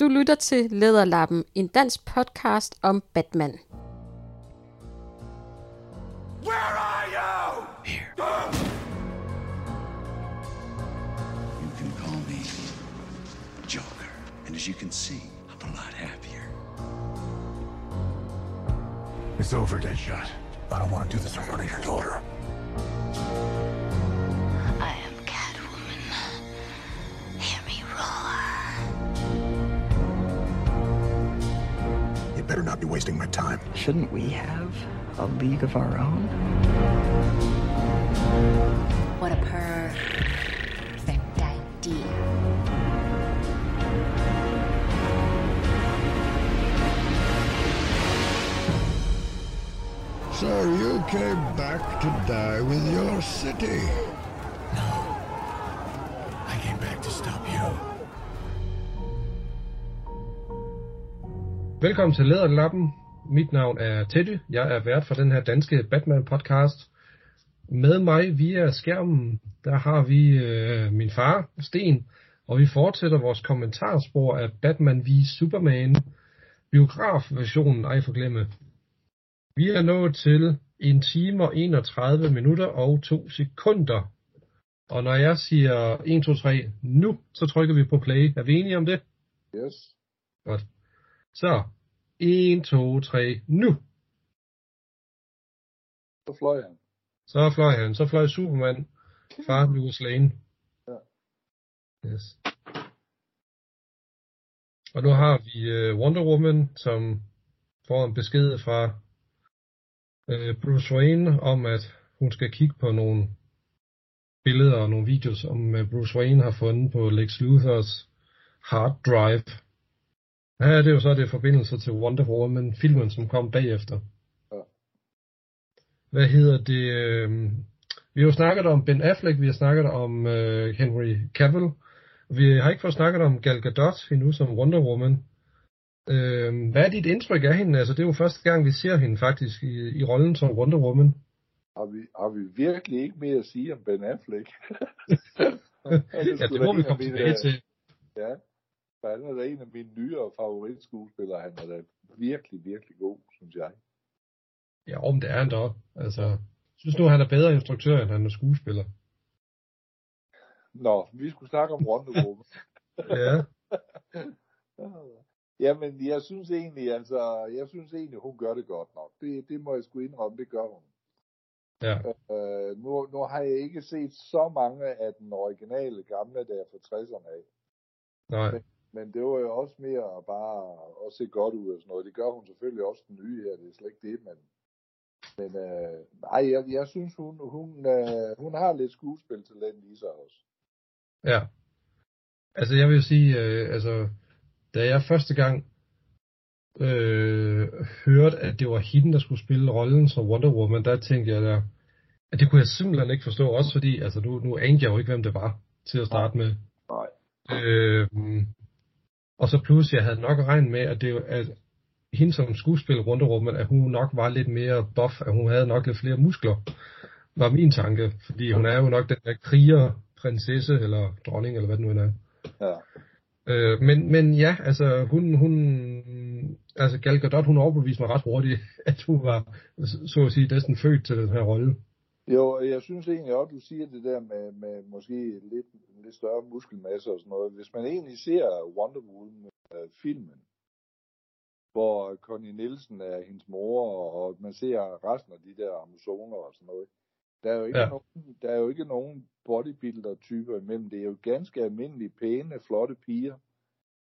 Du lytter til Lederlappen, en dansk podcast om Batman. Where are you? Here. You can call me Joker. And as you can see, I'm a lot happier. It's over, Deadshot. I don't want to do this in front of your daughter. Be wasting my time. Shouldn't we have a league of our own? What a perfect idea. So you came back to die with your city. Velkommen til Læderlappen. Mit navn er Teddy. Jeg er vært for den her danske Batman-podcast. Med mig via skærmen, der har vi øh, min far, Sten, og vi fortsætter vores kommentarspor af Batman v Superman, biografversionen, ej forglemme. Vi er nået til 1 time og 31 minutter og 2 sekunder. Og når jeg siger 1, 2, 3, nu, så trykker vi på play. Er vi enige om det? Yes. Godt. Så, 1, 2, 3, nu. Så fløj han. Så fløj han. Så fløj Superman fra Louis Lane. Ja. Yes. Og nu har vi uh, Wonder Woman, som får en besked fra uh, Bruce Wayne om, at hun skal kigge på nogle billeder og nogle videos, som uh, Bruce Wayne har fundet på Lex Luthers hard drive. Er det jo så det forbindelse til Wonder Woman, filmen, som kom bagefter. Ja. Hvad hedder det? Øh, vi har jo snakket om Ben Affleck, vi har snakket om øh, Henry Cavill. Vi har ikke fået snakket om Gal Gadot endnu som Wonder Woman. Øh, hvad er dit indtryk af hende? Altså, det er jo første gang, vi ser hende faktisk i, i rollen som Wonder Woman. Har vi, har vi virkelig ikke mere at sige om Ben Affleck? ja, det må vi komme tilbage til. Ja, han er da en af mine nyere favoritskuespillere. Han er da virkelig, virkelig god, synes jeg. Ja, om det er han da også. Altså, jeg synes nu, han er bedre instruktør, end han er skuespiller. Nå, vi skulle snakke om Wonder Woman. ja. Jamen, jeg synes egentlig, altså, jeg synes egentlig, hun gør det godt nok. Det, det må jeg sgu indrømme, det gør hun. Ja. Øh, nu, nu har jeg ikke set så mange af den originale gamle der fra 60'erne af. Nej. Men, men det var jo også mere bare at se godt ud og sådan noget. Det gør hun selvfølgelig også den nye her, det er slet ikke det, men, men øh, nej, jeg, jeg synes, hun, hun, øh, hun har lidt skuespiltalent i sig også. Ja. Altså, jeg vil sige, øh, altså, da jeg første gang øh, hørte, at det var hende, der skulle spille rollen som Wonder Woman, der tænkte jeg der, at det kunne jeg simpelthen ikke forstå, også fordi, altså nu, nu anede jeg jo ikke, hvem det var til at starte med. Nej. Øh, og så pludselig, jeg havde nok regnet med, at, det, at hende som skuespiller Wonder Woman, at hun nok var lidt mere buff, at hun havde nok lidt flere muskler, var min tanke, fordi hun er jo nok den der kriger prinsesse, eller dronning, eller hvad det nu er. Ja. Øh, men, men ja, altså hun, hun altså Gal Gadot, hun overbeviste mig ret hurtigt, at hun var, så at sige, næsten født til den her rolle. Jo, jeg synes egentlig også, du siger det der med, med måske lidt, lidt større muskelmasse og sådan noget. Hvis man egentlig ser Wonder Woman-filmen, hvor Connie Nielsen er hendes mor, og man ser resten af de der amazoner og sådan noget. Der er jo ikke, Ja. nogen, der er jo ikke nogen bodybuilder-typer imellem. Det er jo ganske almindelige, pæne, flotte piger.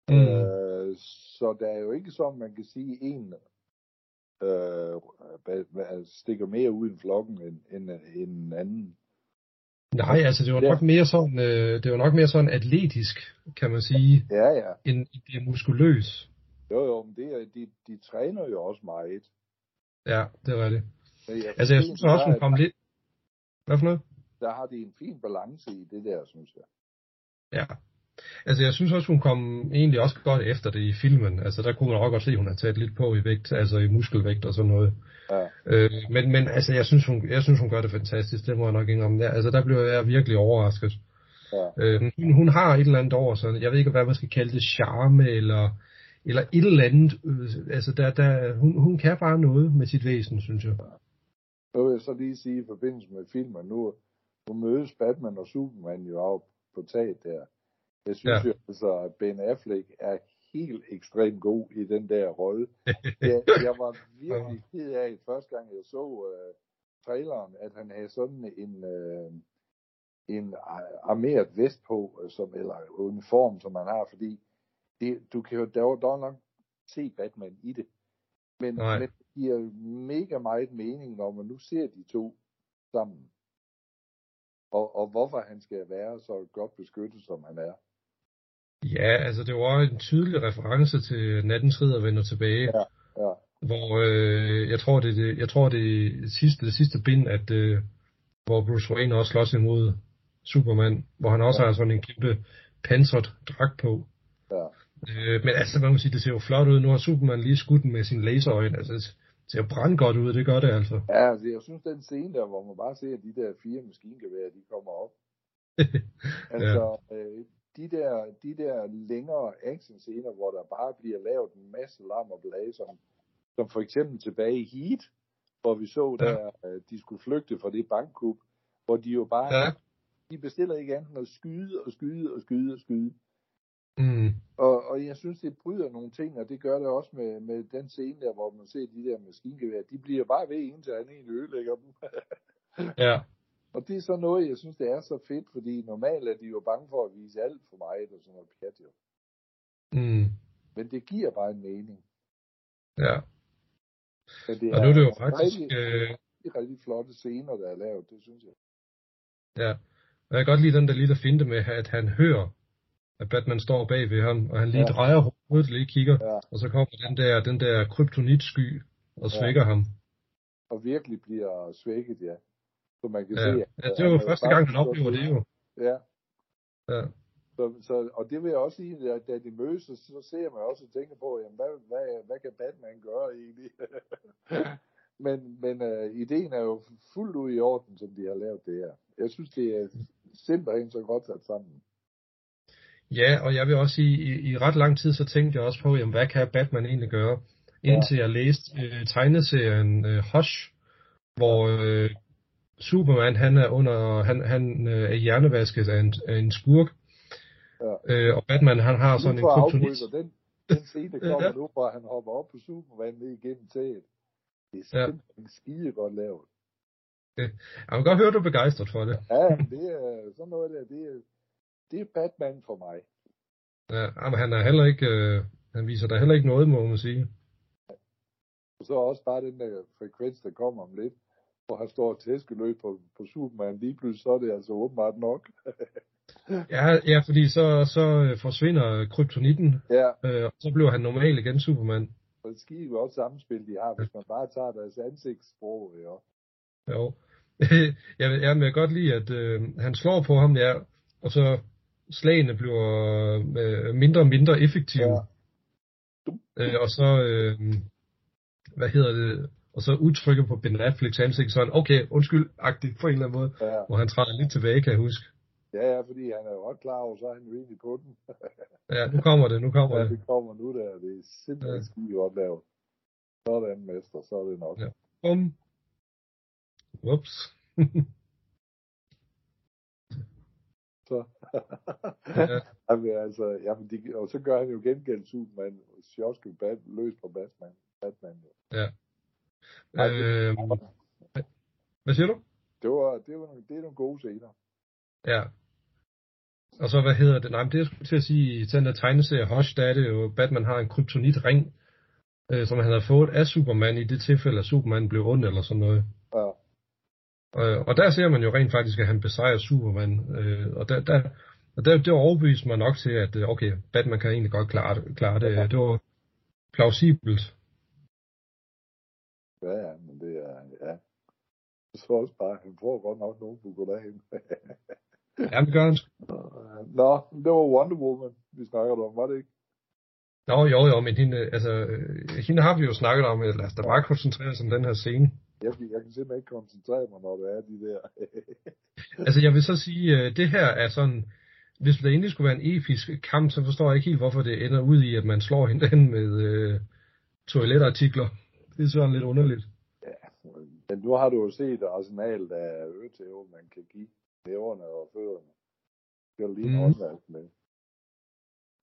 Mm. Øh, så der er jo ikke som man kan sige en øh, hvad, stikker mere ud i flokken end, end, end en anden. Nej, altså det var Ja. nok mere sådan, øh, det var nok mere sådan atletisk, kan man sige, Ja, ja. end det er muskuløs. Jo, jo, men det er, de, de træner jo også meget. Ja, det er rigtigt. Jeg Altså jeg synes, også, hun kom lidt... Hvad for noget? der har de en fin balance i det der, synes jeg. Ja. Altså jeg synes også, hun kom egentlig også godt efter det i filmen. Altså der kunne man også godt se, at hun har taget lidt på i vægt, altså i muskelvægt og sådan noget. Ja. Øh, men, men altså jeg synes, hun, jeg synes, hun gør det fantastisk, det må jeg nok indrømme. Ja, altså der blev jeg virkelig overrasket. Ja. Øh, hun, hun har et eller andet over sig. Jeg ved ikke, hvad man skal kalde det, charme eller, eller et eller andet. Øh, altså, der, der, hun, hun kan bare noget med sit væsen, synes jeg. Nu vil jeg så lige sige i forbindelse med filmen, nu, nu mødes Batman og Superman jo op på taget der. Jeg synes Ja. jo altså, at Ben Affleck er helt ekstremt god i den der rolle. jeg, jeg var virkelig ked af, første gang jeg så uh, traileren, at han havde sådan en, uh, en ar- armeret vest på, øh, som, eller uniform, som han har, fordi det, du kan jo dog, dog nok se Batman i det. Men, Nej. men det giver mega meget mening, når man nu ser de to sammen. Og, og hvorfor han skal være så godt beskyttet, som han er. Ja, altså det var en tydelig reference til Nattens Ridder vender tilbage. Ja, ja. Hvor øh, jeg tror det, er det jeg tror det sidste det sidste bind at øh, hvor Bruce Wayne også slås imod Superman, hvor han også Ja. har sådan en kæmpe pansret dragt på. Ja. Øh, men altså, man må sige, det ser jo flot ud. Nu har Superman lige skudt den med sin laserøjne. Altså, det ser jo brandgodt ud, det gør det altså. Ja, altså, jeg synes, den scene der, hvor man bare ser de der fire maskingeværer, de kommer op. Altså, øh, de, der, de der længere actionscener, hvor der bare bliver lavet en masse larm og blade, som, som for eksempel tilbage i Heat, hvor vi så Ja. der, de skulle flygte fra det bankkup, hvor de jo bare, Ja. de bestiller ikke andet end at skyde og skyde og skyde og skyde. Mm. Og, og jeg synes, det bryder nogle ting, og det gør det også med, med den scene der, hvor man ser de der maskingevær. De bliver bare ved, indtil han egentlig ødelægger dem. Ja. Og det er så noget, jeg synes, det er så fedt, fordi normalt er de jo bange for at vise alt for meget og sådan noget pjat jo. Mm. Men det giver bare en mening. Ja. Men det Og nu er det jo faktisk... rigtig, Øh, rigtig, rigtig flotte scener, der er lavet, det synes jeg. ja. Og jeg kan godt lide den der lille finte med, at han hører, at Batman står bag ved ham, og han lige Ja. ja. drejer hovedet, lige kigger, Ja. og så kommer den der, den der kryptonitsky og Ja. svækker ham. Og virkelig bliver svækket, ja. Så man kan Ja. se, ja, at det var jo er første gang, han oplever det jo. Ja. Ja. Så, så, og det vil jeg også sige, at da de mødes, så, så ser man også og tænker på, jamen, hvad, hvad, hvad kan Batman gøre egentlig? men men uh, ideen er jo fuldt ud i orden, som de har lavet det her. Jeg synes, det er simpelthen så godt sat sammen. Ja, og jeg vil også sige, i, i ret lang tid, så tænkte jeg også på, jamen, hvad kan Batman egentlig gøre? Indtil jeg læste øh, tegneserien øh, Hush, hvor øh, Superman, han er under, han, han øh, er hjernevasket af en, af en skurk, Ja. øh, og Batman, han har sådan en kryptonit. den, den scene, kommer Ja. nu, hvor han hopper op på Superman ned igennem taget. Det er Ja. simpelthen skide godt lavet. Jeg kan godt høre, du er begejstret for det. Ja, det er sådan noget der, det er, det er Batman for mig. Ja, men han er heller ikke, øh, han viser der heller ikke noget, må man sige. Og så også bare den der frekvens, der kommer om lidt, hvor han står og tæskeløb på, på Superman. Lige pludselig så er det altså åbenbart nok. Ja, ja fordi så, så øh, forsvinder kryptonitten, ja, øh, og så bliver han normal igen, Superman. og det skider jo også samspil, de har, hvis man bare tager deres ansigtssprog. Ja. Jo. jeg, vil, jeg vil godt lide, at øh, han slår på ham, ja, og så slagene bliver øh, mindre og mindre effektive. Ja. Øh, og så, øh, hvad hedder det, og så udtrykker på Ben Afflecks ansigt sådan, okay, undskyld, agtigt på en eller anden måde, Ja. hvor han træder lidt tilbage, kan jeg huske. ja, ja, fordi han er jo godt klar over, så er han really på den. Ja, nu kommer det, nu kommer ja, det. det kommer nu der. Det er simpelthen Ja. skide godt lavet. Sådan, mester, så er det nok. Ja. Bum. Ups. Så. Ja. Jamen, altså, jamen, de, og så gør han jo gengæld Superman, bat, løs på Batman. Batman jo. Ja. Ej, det- Øh, hvad siger du? Det, var, det, var nogle, det er nogle gode scener. Ja. Og så, hvad hedder det? Nej, men det jeg skulle til at sige, i den der tegneserie Hush, der er det jo, Batman har en kryptonit-ring, øh, som han havde fået af Superman i det tilfælde, at Superman blev ond eller sådan noget. Ja. Øh, og der ser man jo rent faktisk, at han besejrer Superman. Øh, og der, der, og der, det overbeviste mig nok til, at øh, okay, Batman kan egentlig godt klare det. Klare det. Ja. det var plausibelt. Ja, ja, men det er, ja. Så også bare, han får godt nok nogen på goddagen. Ja, det gør han. Nå, det var Wonder Woman, vi snakkede om, var det ikke? Nå, jo, jo, men hende, altså, hende har vi jo snakket om, lad os da bare koncentrere os om den her scene. Jeg, jeg kan simpelthen ikke koncentrere mig, når det er de der. Altså, jeg vil så sige, øh, det her er sådan, hvis der endelig skulle være en episk kamp, så forstår jeg ikke helt, hvorfor det ender ud i, at man slår hinanden med øh, toiletartikler. Det er sådan lidt underligt. Men nu har du jo set arsenalet af øretæve, man kan give næverne og fødderne. Det er lige en håndværk med.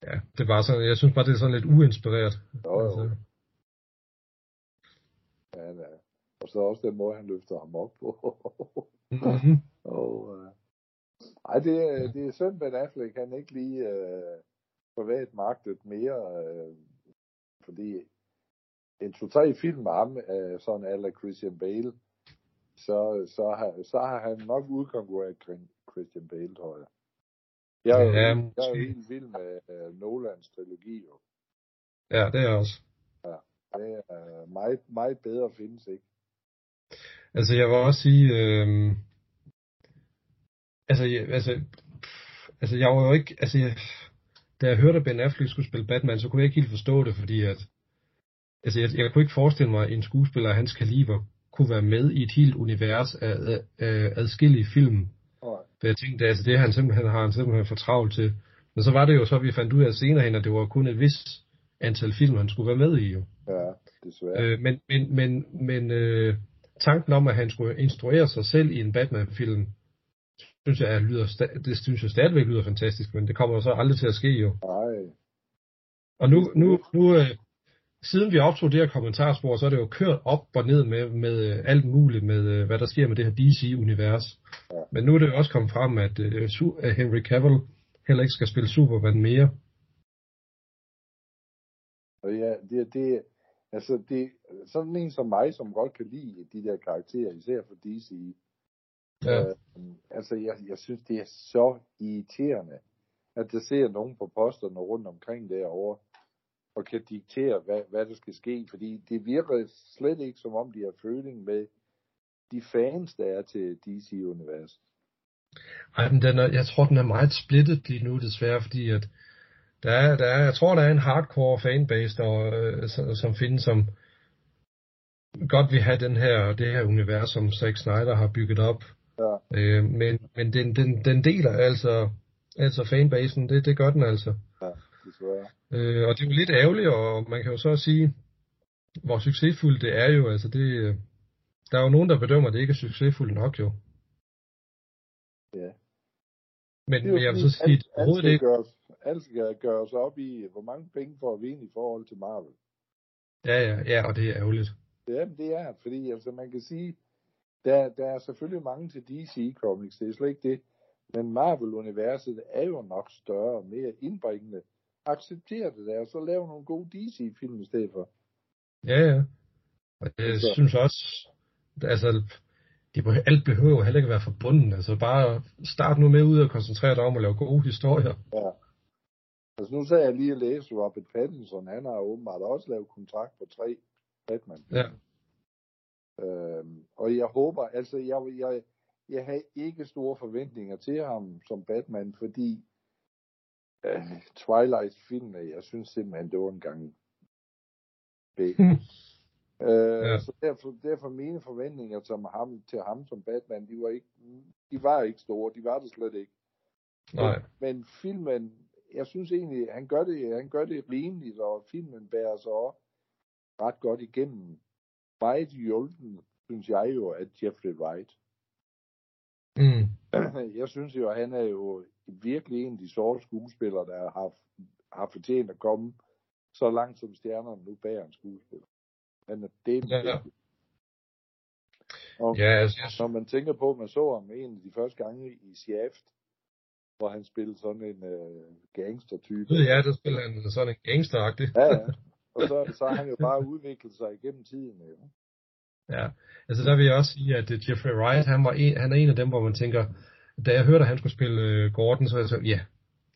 Ja, det var sådan, jeg synes bare, det er sådan lidt uinspireret. Jo, jo. Altså, Ja, ja. Og så også den måde, han løfter ham op på. mm-hmm. og, øh, ej, det, er- det er synd, Ben Affleck, han ikke lige øh, privat magtet mere, øh, fordi en to-tre film med ham, øh, sådan eller Christian Bale, så, så, har, så har han nok udkonkurreret Chris- Christian Bale, tror jeg. Jeg er, jo, Ja, jeg er jo helt vild med øh, Nolans trilogi, jo. Ja, det er jeg også. Det er meget, meget bedre findes ikke. Altså, jeg vil også sige, øh, altså, jeg, altså, pff, altså, jeg var jo ikke, altså, jeg, da jeg hørte, at Ben Affleck skulle spille Batman, så kunne jeg ikke helt forstå det, fordi at, altså, jeg, jeg kunne ikke forestille mig, at en skuespiller af hans kaliber kunne være med i et helt univers af, af, af adskillige film. For jeg tænkte, altså, det han simpelthen, har han simpelthen for travlt til. Men så var det jo så, vi fandt ud af senere hen, at det var kun et vis antal film, han skulle være med i, jo. Ja, desværre. Øh, men men, men, men øh, tanken om, at han skulle instruere sig selv i en Batman-film, synes jeg, er, lyder, det synes jeg stadigvæk lyder fantastisk, men det kommer jo så aldrig til at ske jo. Nej. Og nu, nu, nu øh, siden vi optog det her kommentarspor, så er det jo kørt op og ned med, med øh, alt muligt, med øh, hvad der sker med det her DC-univers. Ja. Men nu er det også kommet frem, at, at Henry Cavill heller ikke skal spille Superman mere. Og ja, det, det, altså det, sådan en som mig, som godt kan lide de der karakterer, især for DC, Ja. øh, altså jeg, jeg synes, det er så irriterende, at der ser nogen på posterne rundt omkring derovre, og kan diktere, hvad, hvad der skal ske, fordi det virker slet ikke, som om de har føling med de fans, der er til DC-universet. Ej, men den er, jeg tror, den er meget splittet lige nu, desværre, fordi at der er, der er, jeg tror, der er en hardcore fanbase, der, øh, som, som findes, som godt vil have den her, det her univers, som Zack Snyder har bygget op. Ja. Øh, men men den, den, den deler altså, altså fanbasen, det, det gør den altså. Desværre. Øh, og det er jo lidt ærgerligt, og man kan jo så sige, hvor succesfuldt det er jo, altså det, øh, der er jo nogen, der bedømmer, at det ikke er succesfuldt nok jo. Ja. Men, men jeg vil så sige, alt, alt, skal ikke, gøres, alt skal gøres op i, hvor mange penge får vi ind i forhold til Marvel. ja, ja, ja, og det er ærgerligt. Ja, men det er, fordi altså, man kan sige, der, der er selvfølgelig mange til DC Comics, det er slet ikke det. Men Marvel-universet er jo nok større og mere indbringende. Accepter det der, og så lav nogle gode DC-film i stedet for. Ja, ja. Og jeg Så- synes også, altså, det, alt behøver heller ikke være forbundet. Altså bare start nu med ud og koncentrere dig om at lave gode historier. Ja. Altså nu sagde jeg lige at læse, Robert Pattinson, han har åbenbart også lavet kontrakt på tre Batman. Ja. Øhm, og jeg håber, altså jeg, jeg, jeg har ikke store forventninger til ham som Batman, fordi øh, Twilight-filmene, jeg synes simpelthen, det var en gang B. Øh, Ja. Så derfor, derfor mine forventninger som ham, til ham som Batman, de var ikke, de var ikke store, de var det slet ikke. Nej. Men, men filmen, jeg synes egentlig, han gør det, han gør det rimeligt, og filmen bærer sig op ret godt igennem. Meget hjulpen, synes jeg jo, at Jeffrey Wright. Mm. Jeg synes jo, at han er jo virkelig en af de sorte skuespillere, der har, har fortjent at komme så langt som stjernerne nu bærer en skuespiller. Han er det. Ja, ja. Og Ja, altså, jeg, når man tænker på, at man så ham en af de første gange i Shaft, hvor han spillede sådan en øh, gangster-type. ved jeg, der spiller han sådan en gangsteragtig. Ja, ja. Og så, så har han jo bare udviklet sig igennem tiden. Jo. Ja, altså der vil jeg også sige, at Jeffrey Wright, han, var en, han er en af dem, hvor man tænker, da jeg hørte, at han skulle spille øh, Gordon, så jeg så, ja,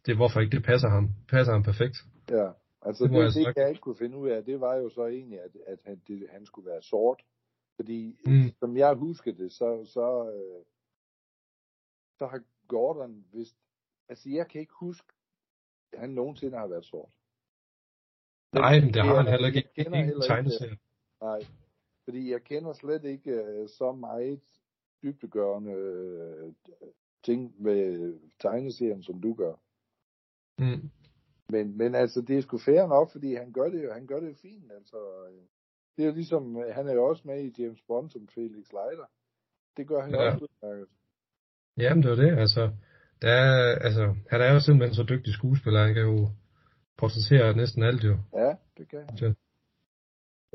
det er hvorfor ikke, det passer ham, passer ham perfekt. Ja, altså Det det, jeg det, sagt. jeg ikke kunne finde ud af, det var jo så egentlig, at, at han, det, han skulle være sort. Fordi, Mm. som jeg husker det, så, så, øh, så har Gordon vist... Altså, jeg kan ikke huske, at han nogensinde har været sort. Nej, men det har han heller ikke jeg kender heller ikke- tegneserie. Nej. Fordi jeg kender slet ikke øh, så meget dybdegørende øh, ting med tegneserien, som du gør. Mm. Men, men altså, det er sgu fair nok, fordi han gør det jo, han gør det jo fint, altså. Det er jo ligesom, han er jo også med i James Bond som Felix Leiter. Det gør han Ja. også udmærket. Jamen, det var det, altså. Der er, altså, han er jo simpelthen så dygtig skuespiller, han kan jo portrættere næsten alt jo. Ja, det kan han.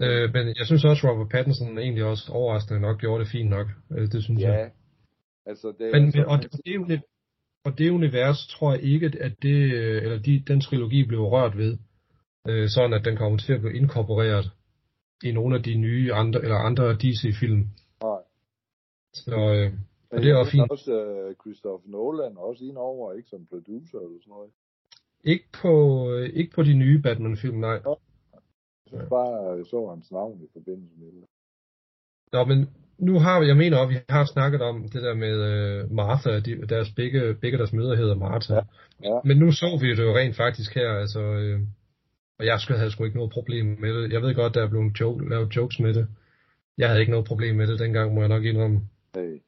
Øh, men jeg synes også, Robert Pattinson egentlig også overraskende nok gjorde det fint nok. Øh, det synes jeg. Altså, det er Men, altså, men og, det, det, og det univers tror jeg ikke, at det, øh, eller de, den trilogi blev rørt ved, øh, sådan at den kommer til at blive inkorporeret i nogle af de nye andre, eller andre DC-film. Nej. Så, øh, og det er også fint. også uh, Christopher Nolan også ind over, ikke som producer eller sådan noget. Ikke på, øh, ikke på de nye Batman-film, nej. Jeg synes bare, jeg så hans navn i forbindelse med det. Nå, men nu har vi, jeg mener også, vi har snakket om det der med øh, Martha, de, deres begge, begge deres møder hedder Martha. Ja, ja. Men nu så vi det jo rent faktisk her, altså, øh, og jeg skulle, havde sgu ikke noget problem med det. Jeg ved godt, der er blevet joke, lavet jokes med det. Jeg havde ikke noget problem med det dengang, må jeg nok indrømme. Hey,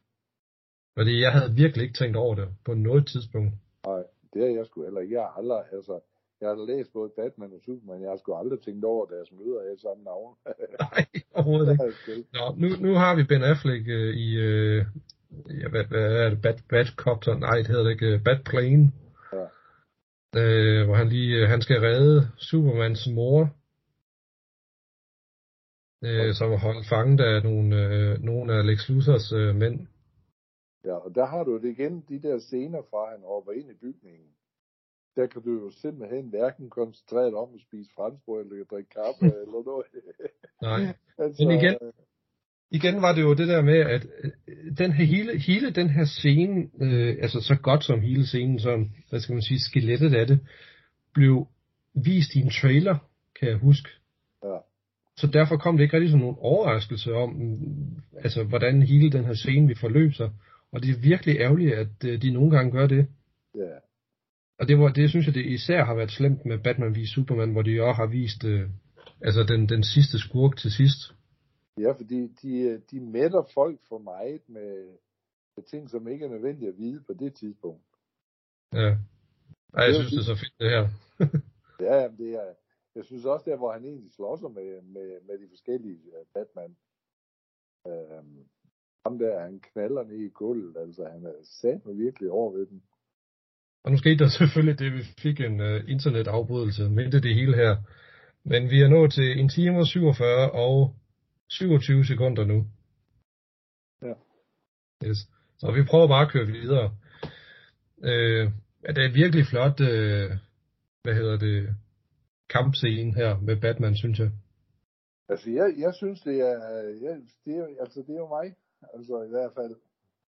Fordi jeg havde virkelig ikke tænkt over det på noget tidspunkt. nej, det har jeg sgu heller ikke. Jeg har aldrig, altså, jeg har læst både Batman og Superman, jeg har sgu aldrig tænkt over deres møder af samme navn. Nej, overhovedet det ikke. Nå, nu, nu har vi Ben Affleck øh, i, øh, ja, hvad, hvad er det, Bat, Batcopter? Nej, det hedder det ikke, Batplane. Ja. Øh, hvor han lige, øh, han skal redde Supermans mor, øh, som er holdt fanget af nogle, øh, nogle af Lex Luthers øh, mænd. Ja, og der har du det igen, de der scener fra, han hopper ind i bygningen. Der kan du jo simpelthen hverken koncentrere dig om at spise franskbrød, eller drikke kaffe, eller noget. Nej. altså, Men igen, igen var det jo det der med, at øh, den her, hele, hele den her scene, øh, altså så godt som hele scenen, som, hvad skal man sige, skelettet af det, blev vist i en trailer, kan jeg huske. Ja. Så derfor kom det ikke rigtig som nogen overraskelse om, altså hvordan hele den her scene vi forløb sig. Og det er virkelig ærgerligt, at øh, de nogle gange gør det. Ja, Og det, var, det synes jeg, det især har været slemt med Batman v Superman, hvor de også har vist øh, altså den, den sidste skurk til sidst. ja, fordi de, de mætter folk for meget med, med ting, som ikke er nødvendige at vide på det tidspunkt. Ja. Ej, jeg synes, det er så fedt det her. Ja, jamen, det er, jeg synes også der, hvor han egentlig slår sig med, med, med de forskellige uh, Batman. Øhm, ham der, han knaller ned i gulvet, altså han er sat virkelig over ved den. Og nu skete der selvfølgelig det, vi fik en uh, internetafbrydelse midt i det hele her. Men vi er nået til en time og 47 og 27 sekunder nu. Ja. Yes. Så vi prøver bare at køre videre. Øh, ja, det er et virkelig flot, øh, hvad hedder det, kampscene her med Batman, synes jeg. Altså, jeg, jeg synes, det er, jeg, det er, altså, det er jo mig. Altså, i hvert fald,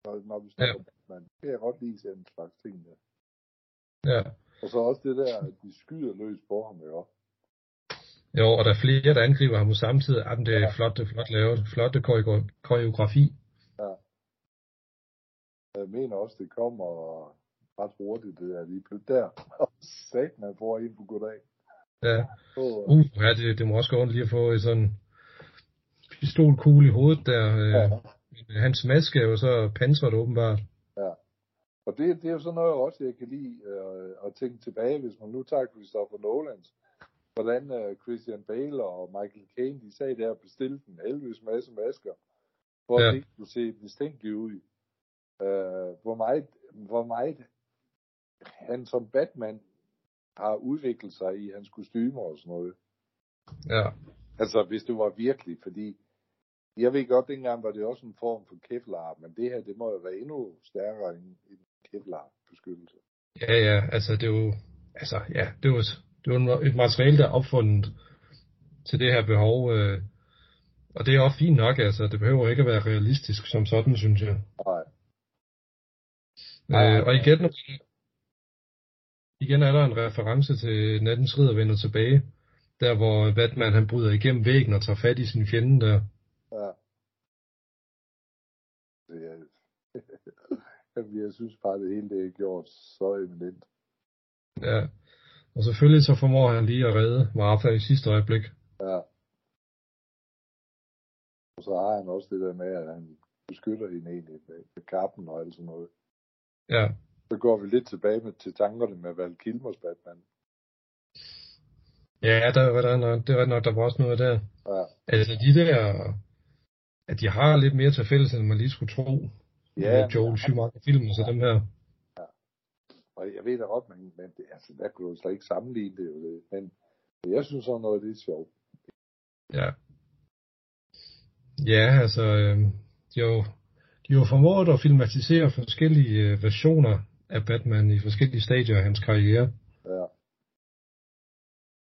når, når vi snakker ja. Batman. Det kan jeg godt lide sådan en slags ting der. Ja. Og så også det der, at de skyder løs på ham, jo. Jo, og der er flere, der angriber ham samtidig. Jamen, det er ja. flot, det er flot lavet. Flotte koreo- koreografi. Ja. Jeg mener også, det kommer ret hurtigt, det er lige pludselig der. Og satan, han får en på goddag. Ja. Uh, ja, det, det må også gå ondt lige at få sådan pistolkugle i hovedet der. Øh, Ja. Hans maske er jo så pansret åbenbart. Ja. Og det, det er jo sådan noget også, jeg kan lide øh, at tænke tilbage, hvis man nu tager Christopher Nolans. Hvordan øh, Christian Bale og Michael Caine, de sagde der og bestilte en helvedes masse masker, for Ja. at det ikke kunne se mistænkeligt ud. Øh, hvor, meget, hvor meget han som Batman har udviklet sig i hans kostymer og sådan noget. Ja. Altså, hvis det var virkelig, fordi jeg ved godt, dengang var det også en form for kevlar, men det her, det må jo være endnu stærkere end en kevlar-beskyttelse. Ja, ja, altså det er jo, altså ja, det er jo, det er jo et materiale, der er opfundet til det her behov, øh, og det er også fint nok, altså det behøver ikke at være realistisk som sådan, synes jeg. Nej. Øh, og igen, igen er der en reference til Nattens Ridder vender tilbage, der hvor Batman han bryder igennem væggen og tager fat i sin fjende der. Ja. Det er, Jamen, jeg synes bare, det hele det er gjort så eminent. Ja. Og selvfølgelig så formår han lige at redde Martha i sidste øjeblik. Ja. Og så har han også det der med, at han beskytter hende egentlig med, kappen og alt sådan noget. Ja. Så går vi lidt tilbage med, til tankerne med Val Kilmers Batman. Ja, der var der nok, det var nok, der var også noget der. Ja. Altså de der, at de har lidt mere til fælles, end man lige skulle tro. Ja, med Joel Schumacher filmen, så dem her. Og jeg ved da godt, men, men det, altså, der kunne du slet ikke sammenligne det. Jo det. Men jeg synes sådan noget, det er sjovt. Ja. Ja, altså, øh, jo, de har formået at filmatisere forskellige øh, versioner af Batman i forskellige stadier af hans karriere. Ja.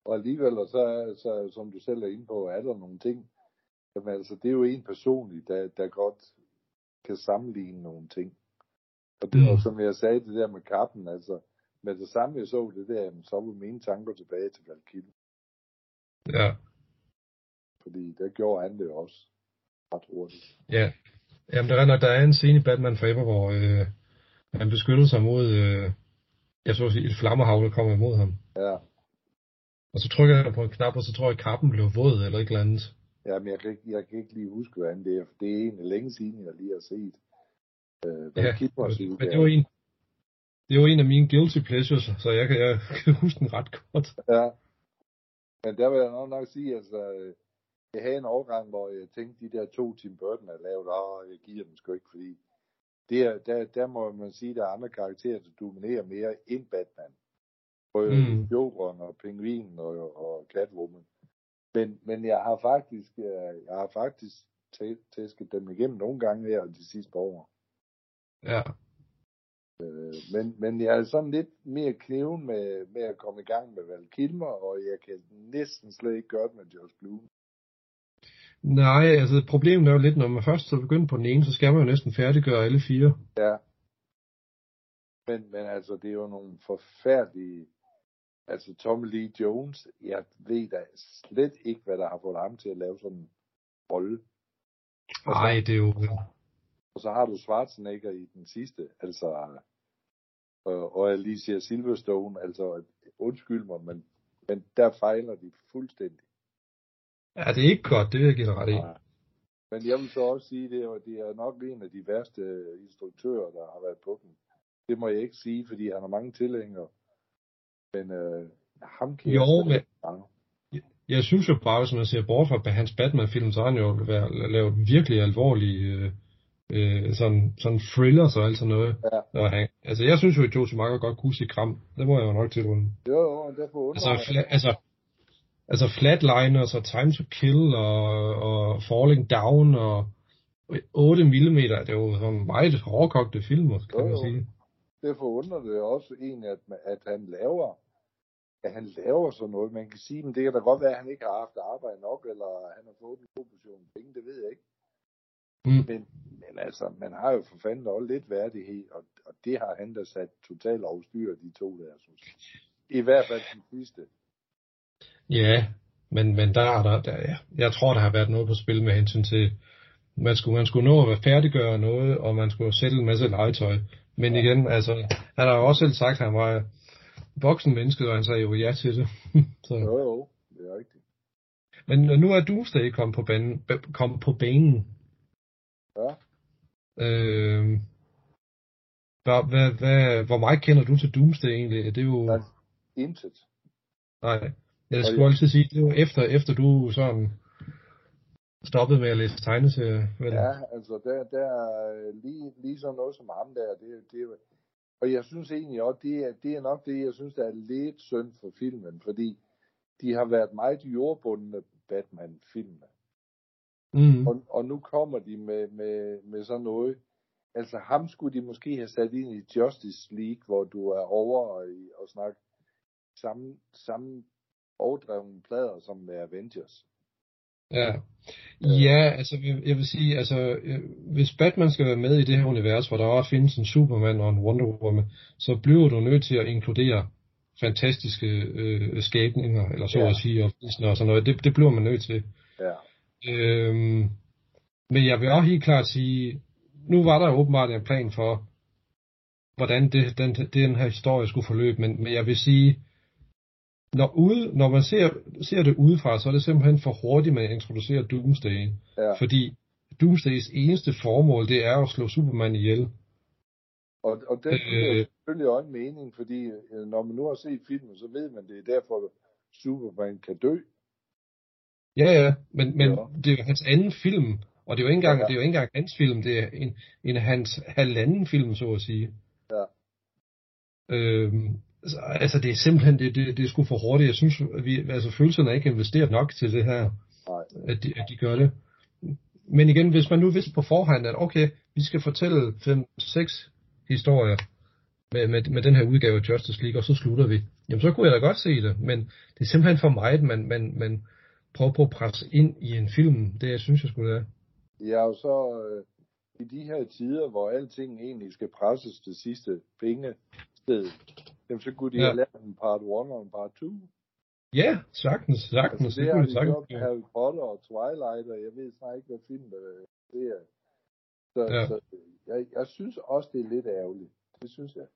Og alligevel, og så, så, som du selv er inde på, er der nogle ting. Jamen altså, det er jo en personlig, der, der godt kan sammenligne nogle ting. Og det var, Mm. som jeg sagde, det der med kappen, altså, med det samme jeg så det der, jamen, så var mine tanker tilbage til Val Kilmer, Ja, fordi der gjorde han det også ret hurtigt. ja. Jamen, der er nok, der er en scene i Batman Forever, hvor øh, han beskytter sig mod, øh, jeg så at sige, et flammehav, der kommer imod ham. Ja, Og så trykker han på en knap, og så tror jeg, at kappen blev våd eller et eller andet. Ja men jeg kan, ikke, jeg kan ikke lige huske, hvad det er, det er egentlig længe siden, jeg lige har set. Øh, Ja, Kilmers men det var en, det var en af mine guilty pleasures, så jeg kan, jeg kan huske den ret godt. Ja. Men der vil jeg nok nok sige, altså, øh, jeg havde en overgang, hvor jeg tænkte, de der to Tim Burton er lavet, og jeg giver dem sgu ikke, fordi det er, der, der må man sige, der er andre karakterer, der dominerer mere end Batman. Både mm. Jokeren og Pingvinen og, og Catwoman. Men, men jeg har faktisk, øh, jeg har faktisk tæ- tæsket dem igennem nogle gange her de sidste par år. Ja, Øh, Men, men jeg er sådan lidt mere kneven med, med at komme i gang med Val Kilmer, og jeg kan næsten slet ikke gøre det med Josh Bloom. nej, altså problemet er jo lidt, når man først så begynder på den ene, så skal man jo næsten færdiggøre alle fire. Ja. Men, men altså, det er jo nogle forfærdelige... Altså, Tommy Lee Jones, jeg ved da slet ikke, hvad der har fået ham til at lave sådan en rolle. Og Nej, det er jo... og så har du Schwarzenegger i den sidste, altså... Og, og Alicia Silverstone, altså, undskyld mig, men, men der fejler de fuldstændig. Ja, det er ikke godt, det vil jeg give dig ret i. Nej. Men jeg vil så også sige, det er, det er nok en af de værste instruktører, der har været på den. Det må jeg ikke sige, fordi han har mange tilhængere. Men øh, ham kan Jo, jeg men- mange. Jeg synes jo bare, hvis man ser bort fra hans Batman-film, så har han jo været- lavet virkelig alvorlige øh, øh, sådan, sådan thrillers og alt sådan noget. Ja. Og han, altså, jeg synes jo, at Joe Schumacher godt kunne sige kram. Det må jeg jo nok tilrunde. Jo, jo, derfor Altså, fla, altså, altså Flatliners og Time to Kill og, og Falling Down og 8 mm, det er jo sådan meget hårdkogte film, kan Jo, man sige. Derfor undrer det også egentlig, at, at han laver at han laver sådan noget. Man kan sige, men det kan da godt være, at han ikke har haft arbejde nok, eller han har fået en god portion penge, det ved jeg ikke. Mm. Men, men altså, man har jo for fanden også lidt værdighed, og, og det har han da sat totalt overstyr, de to der, synes jeg. I hvert fald den sidste. Ja, men, men der er der, der ja. jeg tror, der har været noget på spil med hensyn til, man skulle, man skulle nå at færdiggøre noget, og man skulle sælge en masse legetøj. Men igen, altså, han har jo også selv sagt, at han var voksen menneske, og han sagde jo ja til det. Så. Jo, jo, det er rigtigt. Men nu er Doomsday kommet på banen. Kom på banen. Ja. Øh, hvad, hvad, hvad, hvor meget kender du til Doomsday egentlig? Det er jo... Nej. Intet. Nej. Jeg skulle altid sige, det var efter, efter du sådan stoppede med at læse tegneserier. Vel? Ja, altså der, der er lige, lige sådan noget som ham der, det, det og jeg synes egentlig også, det er, det er nok det, jeg synes, der er lidt synd for filmen, fordi de har været meget jordbundne Batman-filmer. Mm. Og, og nu kommer de med, med, med sådan noget. Altså ham skulle de måske have sat ind i Justice League, hvor du er over og, og snakke samme, samme overdrevne plader som med Avengers. Ja. Ja, altså jeg- vil sige, altså øh, hvis Batman skal være med i det her univers, hvor der også findes en Superman og en Wonder Woman, så bliver du nødt til at inkludere fantastiske øh, skabninger, eller så Ja. at sige, og og sådan noget. Det, det bliver man nødt til. Ja. Øhm, men jeg vil også helt klart sige, nu var der åbenbart en plan for, hvordan det, den, den her historie skulle forløbe, men, men jeg vil sige, når, ude, når man ser, ser det udefra, så er det simpelthen for hurtigt, man introducerer Doomsday. Ja. Fordi Doomsdays eneste formål, det er at slå Superman ihjel. Og, og det Øh. øh, selvfølgelig også en mening, fordi øh, når man nu har set filmen, så ved man, det er derfor, Superman kan dø. Ja, ja, men, men Ja. det er jo hans anden film, og det er jo ikke engang, Ja. det er jo ikke engang hans film, det er en, en hans halvanden film, så at sige. Ja. Øhm, altså, det er simpelthen, det, det, det er sgu for hurtigt. Jeg synes, at vi, altså, følelserne er ikke investeret nok til det her, at de, at de gør det. Men igen, hvis man nu vidste på forhånd, at okay, vi skal fortælle 5-6 historier med, med, med den her udgave af Justice League, og så slutter vi. Jamen, så kunne jeg da godt se det, men det er simpelthen for mig, at man, man, man prøver på at presse ind i en film. Det jeg synes jeg skulle er. Ja, og så øh, i de her tider, hvor alting egentlig skal presses til sidste pengested, jamen, så kunne de Ja. ja. have lavet en part 1 og en part 2. Ja, sagtens, sagtens. Altså, det det har de de sagtens gjort med. Harry Potter og Twilight, og jeg ved snart ikke, hvad film øh, det er. Så, Ja. ja. så jeg, jeg synes også, det er lidt ærgerligt. Det synes jeg.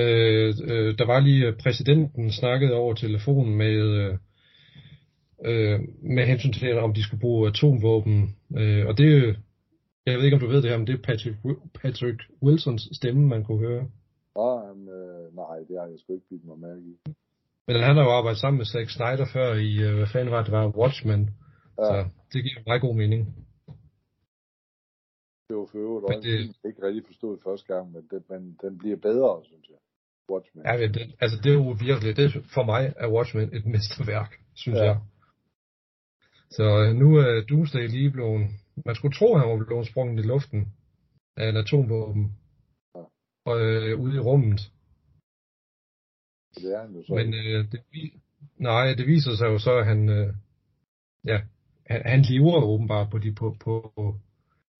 Øh, øh, der var lige øh, præsidenten snakkede over telefonen med, øh, øh, med hensyn til, om de skulle bruge atomvåben. Øh, og det, jeg ved ikke, om du ved det her, men det er Patrick, Patrick Wilsons stemme, man kunne høre. Um, øh, nej, det har jeg sgu ikke bidt mig mærke i. Men han har jo arbejdet sammen med Zack Snyder før i, øh, hvad fanden var det, det var Watchmen. Ja. Så det giver meget god mening. Det var for øvrigt Men det- jeg ikke rigtig forstod første gang, men den, men den bliver bedre, synes jeg. Watchmen. Ja, men det, altså det er jo virkelig, det for mig er Watchmen et mesterværk, synes Ja. jeg. Så øh, nu er Doomsday lige blevet, man skulle tro, han var blevet sprunget i luften af en atomvåben. Ja. Og øh, ude i rummet. Det er han jo så. Men øh, det, nej, det viser sig jo så, at han, øh, ja, han, han lever åbenbart på de, på, på,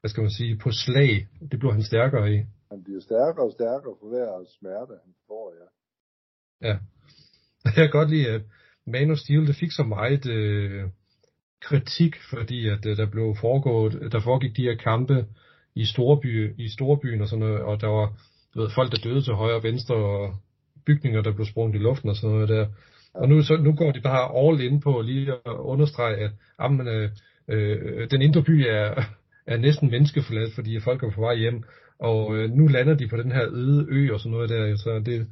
hvad skal man sige, på slag. Det bliver han stærkere i. Han bliver stærkere og stærkere for hver smerte, han får, ja. Ja. Jeg kan godt lide, at Man of Steel, det fik så meget øh, kritik, fordi at øh, der blev foregået, der foregik de her kampe i storby, i storbyen og sådan noget, og der var du ved, folk, der døde til højre og venstre, og bygninger, der blev sprunget i luften og sådan noget der. Og nu, så, nu går de bare all in på lige at understrege, at jamen, øh, øh, den indre by er, er næsten menneskeforladt, fordi folk er på vej hjem, og øh, nu lander de på den her øde ø og sådan noget der, så det,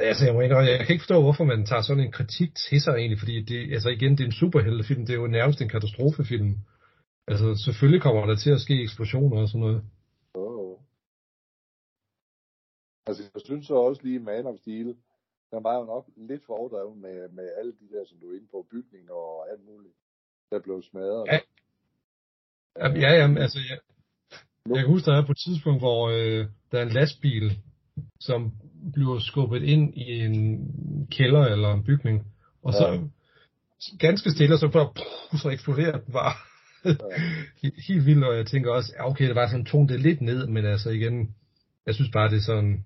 Altså, jeg, må indrømme, jeg kan ikke forstå, hvorfor man tager sådan en kritik til sig egentlig, fordi det, altså igen, det er en superheltefilm, det er jo nærmest en katastrofefilm. Altså, selvfølgelig kommer der til at ske eksplosioner og sådan noget. Altså, jeg synes så også lige Man of Steel, der var jo nok lidt for overdrevet med, med alle de der, som du er inde på, bygninger og alt muligt, der blev smadret. Ja. Ja, ja, jamen, altså, jeg, jeg kan huske, der er på et tidspunkt, hvor øh, der er en lastbil, som bliver skubbet ind i en kælder eller en bygning, og så Ja. ganske stille, og så bare, puh, så eksploderer den bare. helt, helt vildt, og jeg tænker også, ja, okay, det var sådan tone det lidt ned, men altså igen, jeg synes bare, det er sådan,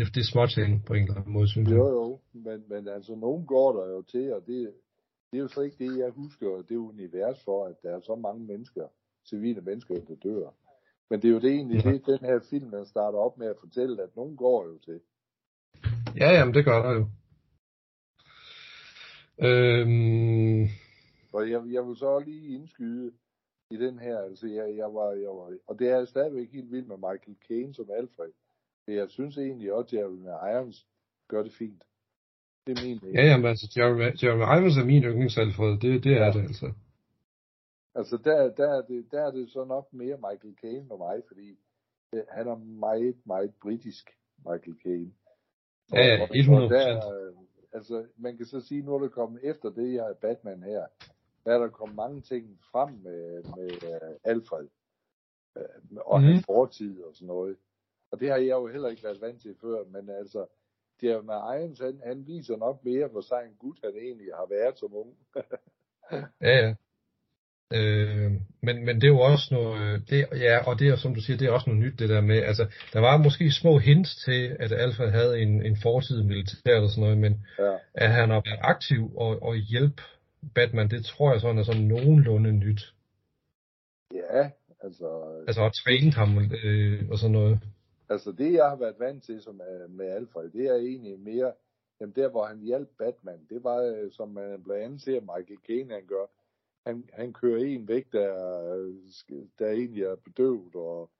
det, det er småting på en eller anden måde, synes jeg. Jo, jo, men, men altså, nogen går der jo til, og det, det er jo så ikke det, jeg husker, det univers for, at der er så mange mennesker, civile mennesker, der dør. Men det er jo det egentlig, Ja. det den her film, den starter op med at fortælle, at nogen går jo til. Ja, jamen, det gør der jo. Øhm, Og jeg, jeg vil så lige indskyde i den her, altså jeg, jeg, var, jeg var, og det er stadigvæk helt vildt med Michael Caine som Alfred. Men jeg synes egentlig også, at Jeremy Irons gør det fint. Det er min mening. ja, jamen, altså, Jeremy, Jeremy Irons er min yndlingsalfred, det, det er det altså. Altså der, der, er det, der er det så nok mere Michael Caine for mig, fordi øh, han er meget, meget britisk, Michael Caine. Ja, ja, Og- og 100%. Der, øh, altså, man kan så sige, nu er der kommet efter det her Batman her, der er der kommet mange ting frem med, med uh, Alfred. Uh, og mm. Mhm. hans fortid og sådan noget. Og det har jeg jo heller ikke været vant til før, men altså, det er med Irons, han, han viser nok mere, hvor sej en gut han egentlig har været som ung. Ja, ja. Øh, men, men det er jo også noget, det, ja, og det er som du siger, det er også noget nyt det der med, altså, der var måske små hints til, at Alfred havde en, en fortid i militæret og sådan noget, men ja. at han har været aktiv og, og hjælp Batman, det tror jeg sådan er sådan nogenlunde nyt. ja, altså, Altså at træne ham øh, og sådan noget. Altså det, jeg har været vant til som, øh, med Alfred, det er egentlig mere jamen der, hvor han hjalp Batman, det var, øh, som man blandt andet ser Michael Caine, han gør. Han, han kører en væk, der, der egentlig er bedøvet, og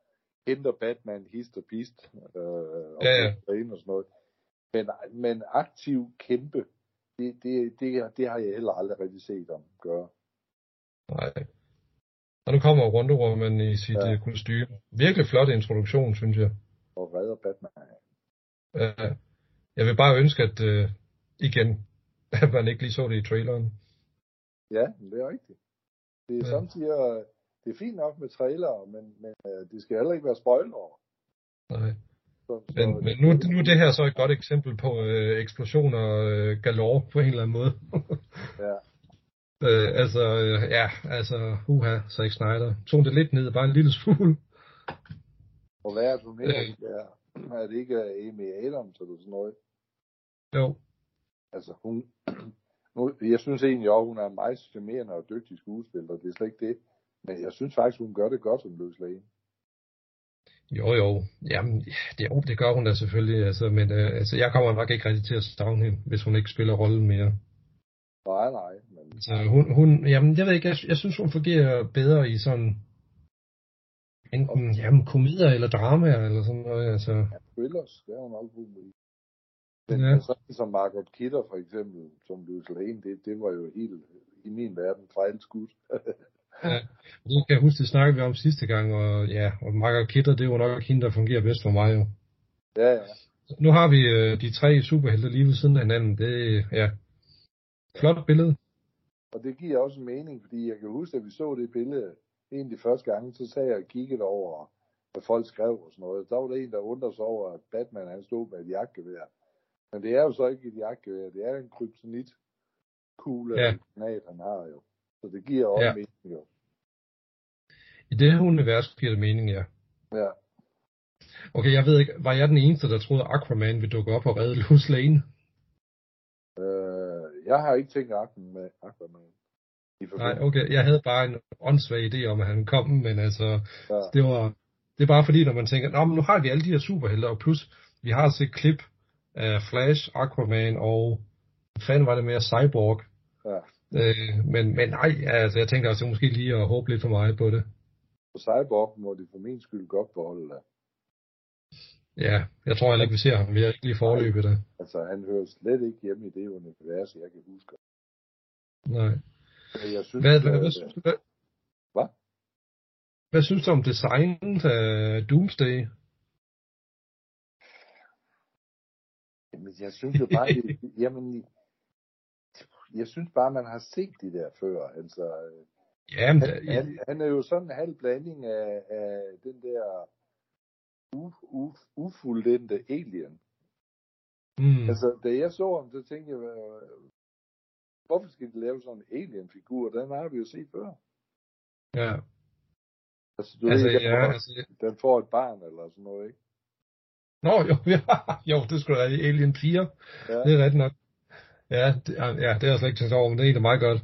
henter Batman hist og pist, øh, og, Ja, ja. og sådan noget. Men, men aktiv kæmpe, det, det, det, det har jeg heller aldrig rigtig set ham gøre. Nej. Og nu kommer Wonder Woman i sit Ja. kostyme. Virkelig flot introduktion, synes jeg. Og redder Batman. Øh, jeg vil bare ønske, at øh, igen, at man ikke lige så det i traileren. Ja, det er rigtigt. Det er Ja. samtidig, det er fint nok med trailer, men, men øh, det skal heller ikke være spoiler. Nej. Så, så, Men, men nu, nu er det her så et godt eksempel på øh, eksplosioner øh, galore på en eller anden måde. Ja. øh, altså, øh, ja, altså, uha, Zack Snyder. Tog det lidt ned, bare en lille smule. Og hvad er Øh. hedder? Ja. Er det ikke Amy Adams eller sådan noget? Jo, Altså, hun... Nu, jeg synes egentlig også, hun er en meget charmerende og dygtig skuespiller. Det er slet ikke det. Men jeg synes faktisk, hun gør det godt som Løs Lane. jo, jo. Jamen, det, jo, det gør hun da selvfølgelig. Altså, men øh, altså, jeg kommer nok ikke rigtig til at savne hende, hvis hun ikke spiller rollen mere. Nej, nej. Men Altså, hun, hun, jamen, jeg ved ikke, jeg, jeg synes, hun fungerer bedre i sådan enten jamen, komedier eller dramaer eller sådan noget. Altså, thrillers, det er hun også god med. Men Ja. ja. sådan som Margot Kidder for eksempel, som Løs Lane, det, det var jo helt i min verden fejlskudt. det kan jeg huske, det snakkede vi om sidste gang, og ja, og Margaret Kidder, det er jo nok hende, der fungerer bedst for mig jo. ja, ja. Nu har vi øh, de tre superhelte lige ved siden af hinanden. Det er, ja, flot billede. Og det giver også mening, fordi jeg kan huske, at vi så det billede egentlig første gang, så sagde jeg og kiggede over, hvad folk skrev og sådan noget. Der var der en, der undrede sig over, at Batman han stod med et jagtgevær. Men det er jo så ikke et jagtgevær, det er en kryptonit kugle Ja. granat, han har jo. Så det giver også Ja. mening jo. I det her univers giver det mening, ja. Ja. Okay, jeg ved ikke, var jeg den eneste, der troede, Aquaman ville dukke op og redde Lois Lane? Øh, jeg har ikke tænkt med Aquaman. Nej, okay, jeg havde bare en åndssvag idé om, at han kom, men altså, Ja. det var, det er bare fordi, når man tænker, Nå, men nu har vi alle de her superhelte, og plus, vi har set klip af Flash, Aquaman og, fanden var det med, Cyborg. Ja. Øh, men, men nej, altså, jeg tænker også måske lige at håbe lidt for meget på det. På Cyborg må de for min skyld godt beholde det. Ja, jeg tror heller ikke, vi ser ham. Vi har ikke lige forløbet det. Altså, han hører slet ikke hjemme i det univers, jeg kan huske. Nej. Men Jeg synes, Hvad, hvad, at, hvad, synes du, hvad, Hvad? hvad synes du om designet af Doomsday? Jamen, jeg synes jo bare, det, jamen, jeg synes bare, man har set de der før. Altså, Ja, men, han, han, han er jo sådan en halv blanding af, af den der u, u, ufuldendte alien. mm, Altså, da jeg så ham, så tænkte jeg, øh, hvorfor skal de lave sådan en alien-figur? Den har vi jo set før. ja. Altså, du Altså, ved, den, ja, får, altså, den får et barn eller sådan noget, ikke? Nå, jo, ja, jo, det skulle være Alien 4. Ja, Det er rigtigt nok. Ja, det, ja, det er jeg slet ikke tænkt over, men det er egentlig meget godt.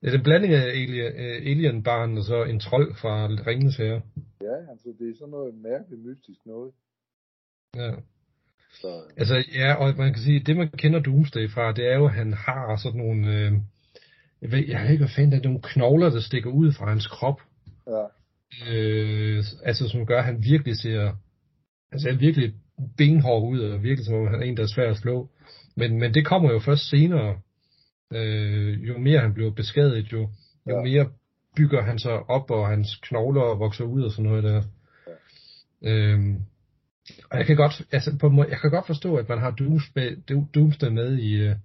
Det er en blanding af alien, øh, alien-barn og så en trold fra Ringens Herre. ja altså, det er sådan noget mærkeligt mystisk noget. Ja. Så, Altså, ja, og man kan sige, det man kender Doomsday fra, det er jo, at han har sådan nogle, øh, jeg ved, jeg ved ikke, hvad fanden det er, nogle knogler, der stikker ud fra hans krop. ja, Øh, altså, som gør, at han virkelig ser, altså, er virkelig benhård ud, og virkelig som om han er en, der er svær at slå. Men, men det kommer jo først senere. Øh, jo mere han bliver beskadiget, jo, jo Ja. mere bygger han sig op, og hans knogler vokser ud og sådan noget der. Øhm, og jeg kan godt, altså på måde, jeg kan godt forstå, at man har Doomsday, Doomsday med i øh,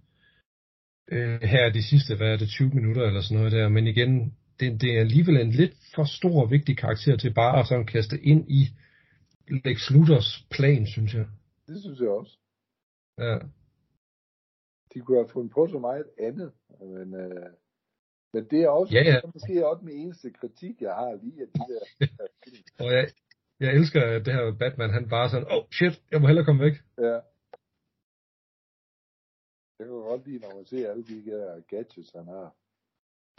øh, her de sidste, hvad er det, 20 minutter eller sådan noget der, men igen, det, det er alligevel en lidt for stor og vigtig karakter til bare at sådan kaste ind i Lex Luthers plan, synes jeg. det synes jeg også. Ja, De kunne have fundet på så meget andet, men, øh, men det er også Ja, ja. det måske også den eneste kritik, jeg har lige af de der og jeg, jeg elsker, at det her Batman, han bare sådan, oh shit, jeg må hellere komme væk. Ja. Jeg kan godt lide, når man ser alle de der gadgets, han har.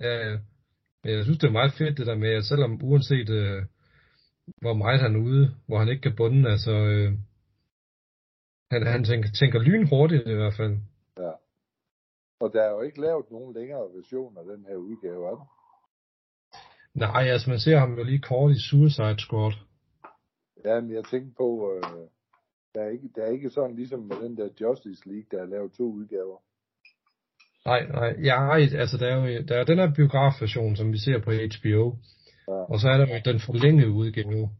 Ja, ja. Men jeg synes, det er meget fedt det der med, at selvom uanset øh, hvor meget han er ude, hvor han ikke kan bunde, altså øh, han, han tænker, tænker lynhurtigt i hvert fald. Ja. Og der er jo ikke lavet nogen længere version af den her udgave, er der? Nej, altså man ser ham jo lige kort i Suicide Squad. Ja, men jeg tænker på, øh, der, er ikke, der er ikke sådan ligesom med den der Justice League, der er lavet to udgaver. Nej, nej, ja, altså der er jo der er den her biografversion, som vi ser på HBO. Ja. Og så er der jo den forlængede udgave,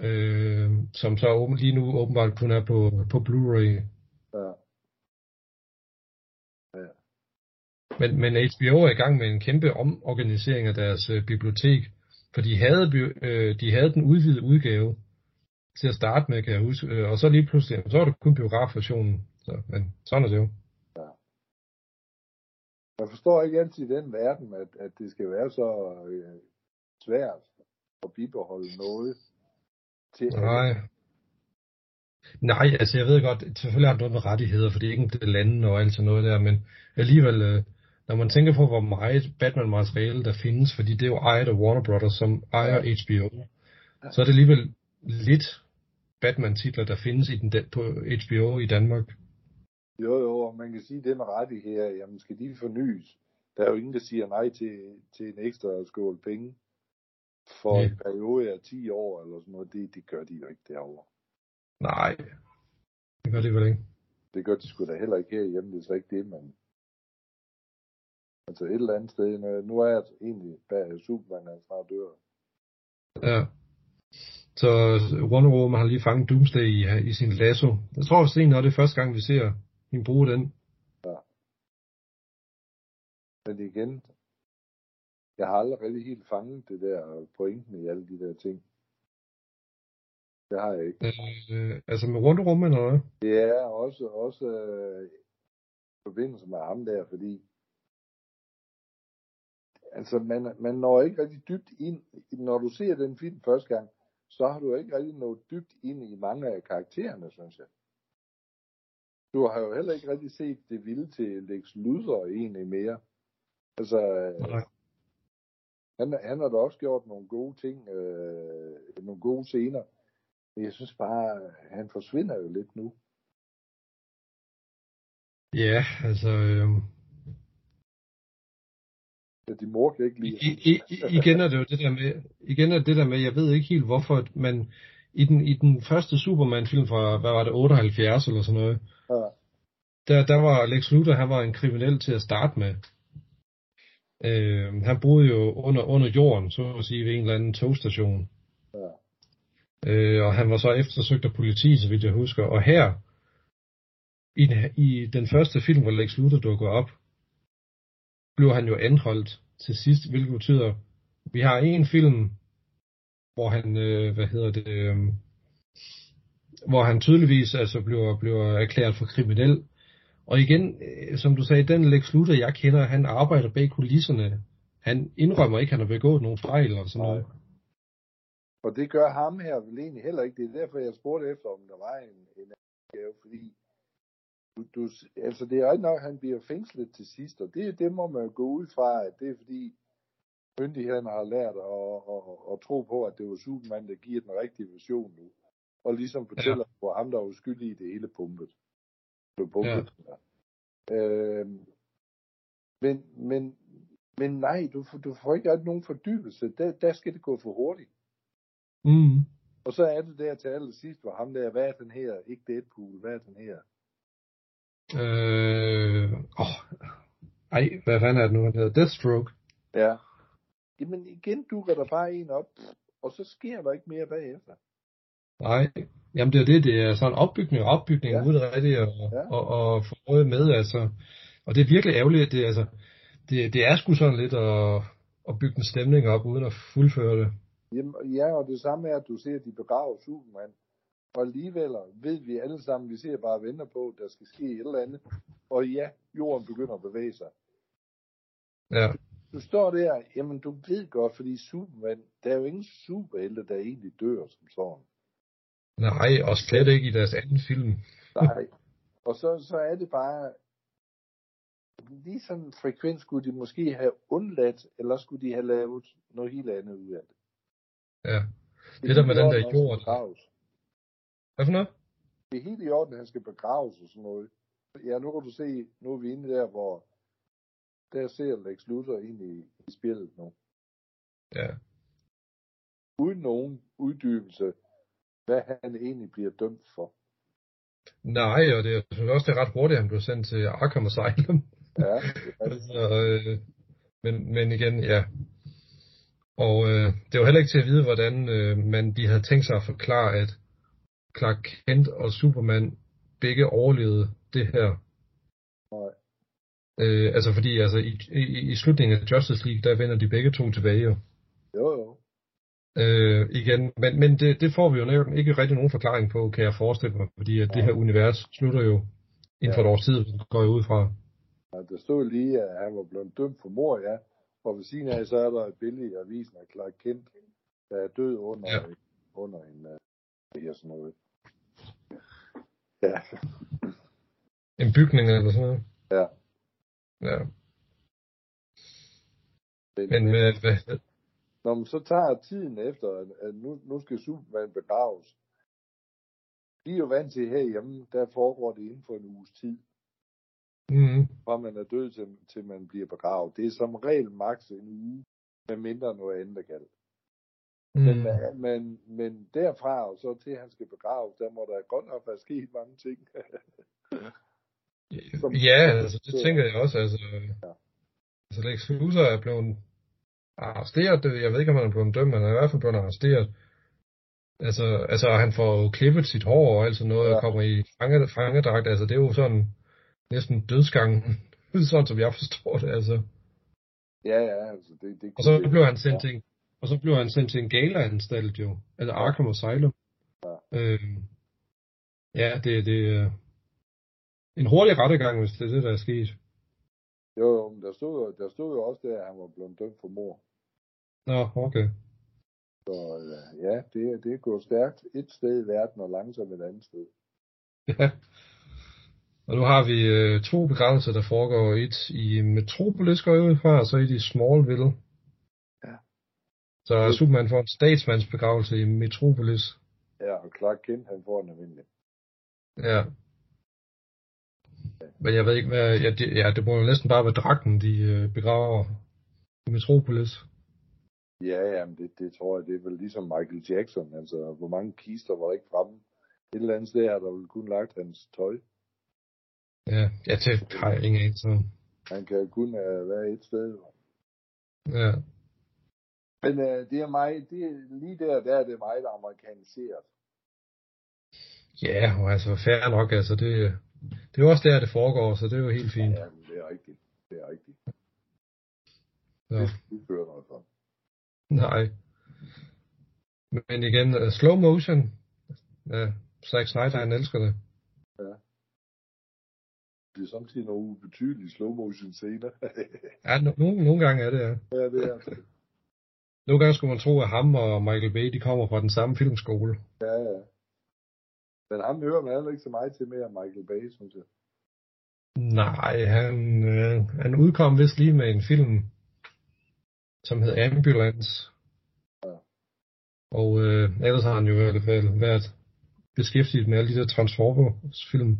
øh, som så åben, lige nu åbenbart kun er på, på Blu-ray. Ja. Men, men HBO er i gang med en kæmpe omorganisering af deres øh, bibliotek, for de havde, øh, de havde den udvidede udgave til at starte med, kan jeg huske, øh, og så lige pludselig, så var det kun biografversionen. Så, men sådan er det jo. Jeg forstår ikke altid i den verden, at, at det skal være så øh, svært at bibeholde noget til alle. Nej. Nej, altså jeg ved godt, selvfølgelig har det noget med rettigheder, for det er ikke det lande og alt sådan noget der, men alligevel, øh, når man tænker på, hvor meget Batman-materiale der findes, fordi det er jo ejet af Warner Brothers, som ejer HBO, så er det alligevel lidt Batman-titler, der findes i den, på HBO i Danmark. Jo, jo, og man kan sige, at det med rettigheder, jamen skal de fornyes? Der er jo ingen, der siger nej til, til en ekstra skål penge for Nej. en periode af 10 år eller sådan noget. Det, det gør de jo ikke derovre. Nej, det gør det vel ikke. Det gør de sgu da heller ikke herhjemme, det er så ikke det, men... Altså et eller andet sted, nu- er jeg egentlig bag Superman, han snart dør. Ja. Så Wonder Woman har lige fanget Doomsday i, i sin lasso. Jeg tror også det er første gang, vi ser hende bruge den. Men igen, jeg har aldrig rigtig helt fanget det der pointen i alle de der ting. Det har jeg ikke. Øh, altså med Wonder Woman eller er også, også øh, i forbindelse med ham der, fordi altså man, man når ikke rigtig dybt ind, når du ser den film første gang, så har du ikke rigtig nået dybt ind i mange af karaktererne, synes jeg. Du har jo heller ikke rigtig set det vilde til Lex Luthor egentlig mere. Altså, Nej. han, han har da også gjort nogle gode ting, øh, nogle gode scener. Men jeg synes bare, han forsvinder jo lidt nu. Ja, altså... Øh, Ja, de mor kan ikke lide I, i, igen er det jo det der med, igen er det der med, jeg ved ikke helt hvorfor, at man i den, i den første Superman-film fra, hvad var det, 78 eller sådan noget, Ja. der, der var Lex Luthor, han var en kriminel til at starte med. Øh, han boede jo under, under jorden, så at sige, ved en eller anden togstation. Ja. Øh, og han var så eftersøgt af politi, så vidt jeg husker. Og her, i, den- i den første film, hvor Lex Luthor dukker op, bliver han jo anholdt til sidst, hvilket betyder, vi har en film, hvor han, øh, hvad hedder det, øh, hvor han tydeligvis altså bliver, bliver erklæret for kriminel. Og igen, øh, som du sagde, den Lex Luthor, jeg kender, han arbejder bag kulisserne. Han indrømmer ikke, at han har begået nogen fejl eller sådan Nej. noget. Og det gør ham her vel egentlig heller ikke. Det er derfor, jeg spurgte efter, om der var en, en gave, fordi du, du, altså det er jo ikke nok, at han bliver fængslet til sidst, og det, det må man gå ud fra, at det er fordi myndighederne har lært at, at, at, at tro på, at det var Superman, der giver den rigtige version nu. Og ligesom fortæller, ja. hvor ham, der var skyldig i det hele pumpet. Blev pumpet. Ja. Øhm, men, men, men nej, du, får- du får ikke rigtig nogen fordybelse. Der, der skal det gå for hurtigt. Mm. Og så er det der til allersidst, hvor ham der, hvad er den her? Ikke Deadpool, hvad er den her? Øh, åh, ej, hvad fanden er det nu, han hedder? Deathstroke. Ja. Jamen igen dukker der bare en op, og så sker der ikke mere bagefter. Nej, jamen det er det, det er sådan opbygning og opbygning, Ja. ja. uden rigtigt at, Ja. og, og få noget med, altså. Og det er virkelig ærgerligt, det, altså, det, det er sgu sådan lidt at, at bygge en stemning op, uden at fuldføre det. Jamen, ja, og det samme er, at du ser, at de begraver Superman. Og alligevel ved vi alle sammen, vi ser bare og venter på, at der skal ske et eller andet. Og ja, jorden begynder at bevæge sig. Ja, Du står der, jamen du ved godt, fordi Superman, der er jo ingen superhelte, der egentlig dør som sådan. nej, og slet ikke i deres anden film. Nej. Og så, så er det bare, lige sådan en frekvens skulle de måske have undladt, eller skulle de have lavet noget helt andet ud af det. Ja, Det der med den der jord. Hvad for noget? Det er helt i orden, at han skal begraves og sådan noget. ja, nu kan du se, nu er vi inde der, hvor der ser Lex Luthor ind i, i spillet nu. Ja. Uden nogen uddybelse, hvad han egentlig bliver dømt for. Nej, og det, jeg synes også, det er ret hurtigt, at han blev sendt til Arkham Asylum. Ja, det altså, øh, men, men igen, ja. Og øh, det var heller ikke til at vide, hvordan øh, man de havde tænkt sig at forklare, at Clark Kent og Superman begge overlevede det her. Nej. Øh, altså fordi altså, i, i, i slutningen af Justice League, der vender de begge to tilbage. Jo. Jo, jo. Øh, igen, men, men det, det får vi jo nævnt ikke rigtig nogen forklaring på, kan jeg forestille mig, fordi at det her univers slutter jo inden for et års tid, går jeg ud fra. Ja, der stod lige, at han var blevet dømt for mor, ja. Og ved siden af, så er der et billede i avisen af Clark Kent, der er død under, Ja. ja. under en, uh, ja, sådan noget. Ja, En bygning eller sådan noget. ja. Ja. Men, med, hvad, når man så tager tiden efter, at, at nu, nu skal Superman begraves, de er jo vant til herhjemme, der foregår det inden for en uges tid, mm, fra man er død til, til man bliver begravet. Det er som regel maks en uge, med mindre noget andet er galt. Men, mm, øh, men, men derfra og så til han skal begraves, der må der godt nok være sket mange ting. som- ja, altså det tænker jeg også, altså. Ja. Altså Lex Luthor er blevet arresteret, jeg ved ikke, om han er blevet dømt, men han er i hvert fald blevet arresteret. Altså, altså han får jo klippet sit hår og alt sådan noget, Ja. og kommer i fange, fangedragt, altså det er jo sådan næsten dødsgangen, sådan som jeg forstår det, altså. ja, ja, altså det, det Og så blev han sendt til en, og så blev han sendt til en gala-anstalt jo, altså Arkham Asylum. Ja. Øhm, ja, det, det er en hurtig rettegang, hvis det er det, der er sket. Jo, jo, men der stod, jo- der stod jo også der, at han var blevet dømt for mor. Nå, okay. Så øh, ja, det, det går stærkt et sted i verden og langsomt et andet sted. Ja. Og nu har vi øh, to begravelser, der foregår. Et i Metropolis går jeg ud fra, og så et i Smallville. Så Superman får en statsmandsbegravelse i Metropolis. Ja, og Clark Kent, han får en almindelig. Ja. Men jeg ved ikke, hvad... Ja, det, ja, det må jo næsten bare være dragten, de øh, begraver i Metropolis. Ja, jamen det, det tror jeg, det er vel ligesom Michael Jackson. Altså, hvor mange kister var der ikke fremme? Et eller andet sted har der vel kun lagt hans tøj. Ja, ja det har jeg ingen anelse om. Han kan kun uh, være et sted. Ja. Men uh, det er mig, det er, lige der, der er det meget amerikaniseret. Ja, og altså fair nok, altså det, det er jo også der, det foregår, så det er jo helt fint. Ja, det er rigtigt. Det er rigtigt. Så. Det skal vi føre noget for. Nej. Men igen, uh, slow motion. Ja, Zack Snyder, han elsker det. Det er samtidig nogle ubetydelige slow motion scener. Ja, no, nogle, nogle gange er det, ja. ja, det er det. Nogle gange skulle man tro, at ham og Michael Bay, de kommer fra den samme filmskole. Ja, ja. Men ham hører man heller ikke så meget til mere end Michael Bay, synes jeg. Nej, han, øh, han udkom vist lige med en film, som hed Ambulance. Ja. Og øh, ellers har han jo i hvert fald været beskæftiget med alle de der Transformers-film.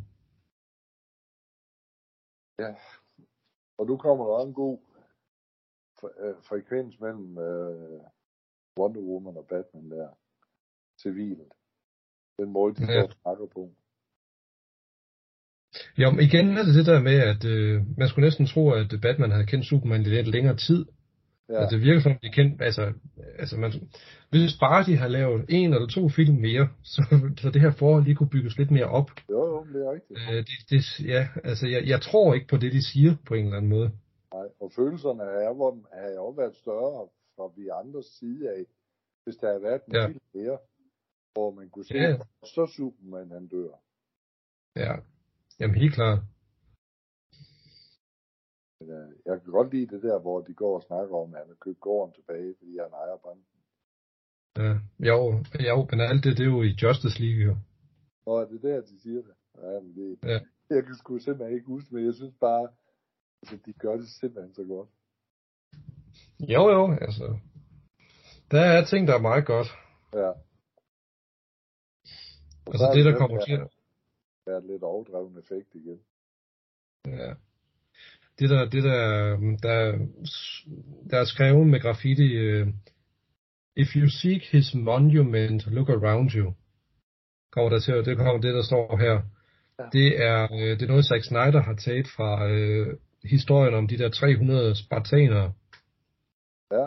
Ja. Og nu kommer der også en god øh, frekvens mellem øh, Wonder Woman og Batman der. Civilt. Den måde, de Ja. snakker på. Jo, men igen er det det der med, at øh, man skulle næsten tro, at Batman havde kendt Superman i lidt længere tid. Ja, Ja. Altså, det virker som, de kendt, altså, altså man, hvis bare de har lavet en eller to film mere, så, så det her forhold lige kunne bygges lidt mere op. jo, jo, det er rigtigt. Øh, det, det, ja, altså, jeg, jeg tror ikke på det, de siger på en eller anden måde. Og følelserne er, hvor, har jo været større fra vi andres side af, hvis der havde været en Ja. film mere, hvor man kunne se, Ja. så Superman han dør. Ja, jamen helt klart. Øh, jeg kan godt lide det der, hvor de går og snakker om, at han har købt gården tilbage, fordi han ejer banden. Ja, jo, jo, men alt det, det er jo i Justice League, jo. Og er det der, de siger det? Ja, men det, Ja. jeg kan sgu simpelthen ikke huske, men jeg synes bare, at de gør det simpelthen så godt. Jo, jo, altså. Der er ting, der er meget godt. Ja. Altså det, der kommer til... Der er lidt overdreven effekt igen. Ja. Det der, det der, der, der er skrevet med graffiti, uh, If you seek his monument, look around you. Kommer der til, det kommer det, der står her. Ja. Det er, uh, det er noget, Zack Snyder har taget fra uh, historien om de der 300 spartanere. Ja.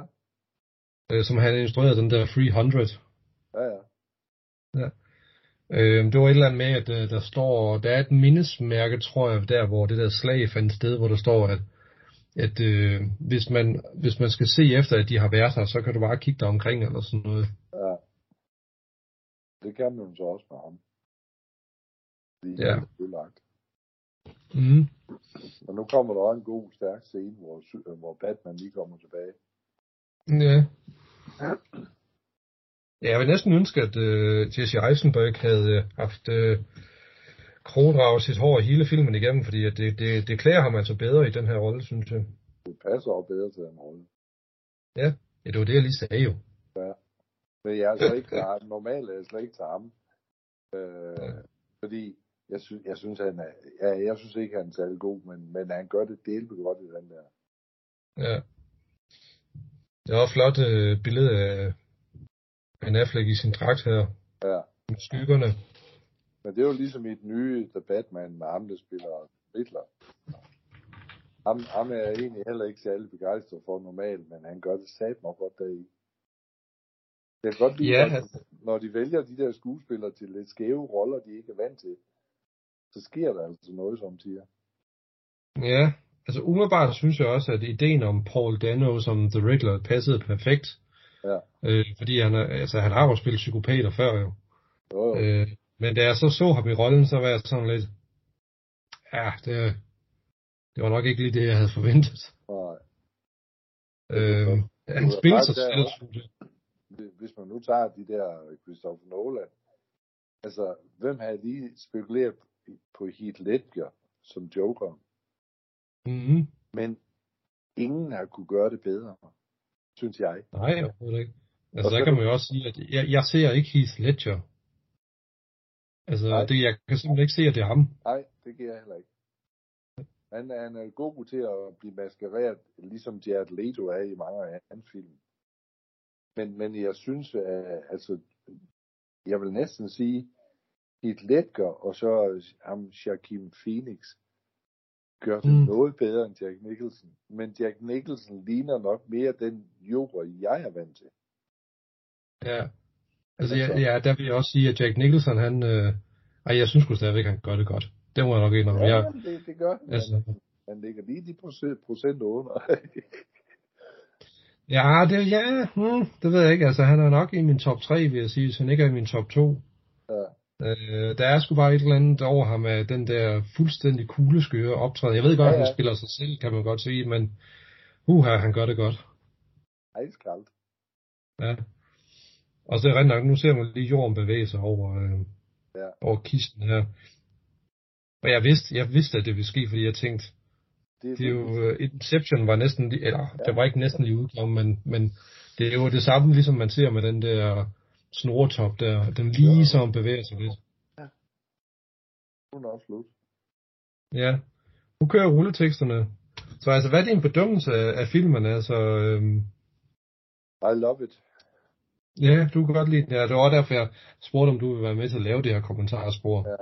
Uh, som han instruerede den der 300. Ja, ja. Ja. Øh, det var et eller andet med, at øh, der står, der er et mindesmærke, tror jeg, der hvor det der slag fandt sted, hvor der står, at, at øh, hvis, man, hvis man skal se efter, at de har været her, så kan du bare kigge dig omkring eller sådan noget. Ja. Det kan man så også med ham. Ja. Det er lagt. Mm. Og nu kommer der også en god, stærk scene, hvor, sy- hvor Batman lige kommer tilbage. Ja. Ja, jeg vil næsten ønske, at øh, Jesse Eisenberg havde øh, haft øh, krogdraget sit hår hele filmen igennem, fordi at det, det, det klæder ham altså bedre i den her rolle, synes jeg. Det passer også bedre til en rolle. Ja, ja det var det, jeg lige sagde jo. Men jeg er altså ikke til ham. Normalt er jeg slet ikke til ham. Øh, fordi jeg synes, jeg synes, han er, ja, jeg synes ikke, han er særlig god, men, men han gør det delvis godt i den der. Ja. Det var et flot øh, billede af Ben Affleck i sin dragt her, Ja. med skyggerne. Men det er jo ligesom i den nye The Batman med ham, der spiller Riddler. Ham, ham er jeg egentlig heller ikke særlig begejstret for normalt, men han gør det sat mig godt deri. Jeg kan godt lide, at han- når de vælger de der skuespillere til lidt skæve roller, de ikke er vant til, så sker der altså noget, som siger. Ja, altså umiddelbart synes jeg også, at ideen om Paul Dano som The Riddler passede perfekt. Ja. Øh, fordi han, er, altså, han har jo spillet psykopater før jo. Jo, jo. Øh, men da jeg så så ham i rollen, så var jeg sådan lidt, ja, det, det var nok ikke lige det, jeg havde forventet. Nej. Øh, han var spiller faktisk sig selv, hvis man nu tager de der Christopher Nolan, altså, hvem havde lige spekuleret på Heath Ledger som Joker? Mm-hmm. Men ingen har kunne gøre det bedre, synes jeg. Nej, overhovedet ikke. Altså, der kan man jo også sige, at jeg, jeg ser ikke Heath Ledger. Altså, Nej. det, jeg kan simpelthen ikke se, at det er ham. Nej, det giver jeg heller ikke. Han, han er god til at blive maskereret, ligesom Jared Leto er i mange af hans film. Men, men jeg synes, at, altså, jeg vil næsten sige, Heath Ledger og så ham Joaquin Phoenix gør det Mm. noget bedre end Jack Nicholson. Men Jack Nicholson ligner nok mere den Joker, jeg er vant til. Ja. Altså, ja, ja, der vil jeg også sige, at Jack Nicholson, han... Øh, ej, jeg synes sgu stadigvæk, han gør det godt. Det må jeg nok indrømme. Ja, Jeg, det, det gør han. Altså. Han ligger lige de procent, procent under. ja, det, ja, hmm, det ved jeg ikke. Altså, han er nok i min top 3, vil jeg sige, hvis han ikke er i min top 2. ja. Øh, der er sgu bare et eller andet over ham af den der fuldstændig kugleskøre optræden. Jeg ved godt, Ja, at han ja. spiller sig selv, kan man godt sige, men uha, han gør det godt. Iskoldt. Ja. Og så er rent nok, nu ser man lige jorden bevæge sig over, øh, Ja. over kisten her. Og jeg vidste, jeg vidste, at det ville ske, fordi jeg tænkte, Det, det er jo, øh, Inception var næsten, eller ja. det var ikke næsten lige udkommet, men, men det er jo det samme, ligesom man ser med den der snoretop der, den ligesom bevæger sig lidt. Hun er også slut. Ja. Nu kører rulleteksterne. Så altså, hvad er din bedømmelse af, filmen? Altså, øhm, I love it. ja, du kan godt lide den. Ja, det var derfor, jeg spurgte, om du vil være med til at lave det her kommentarspor. Ja.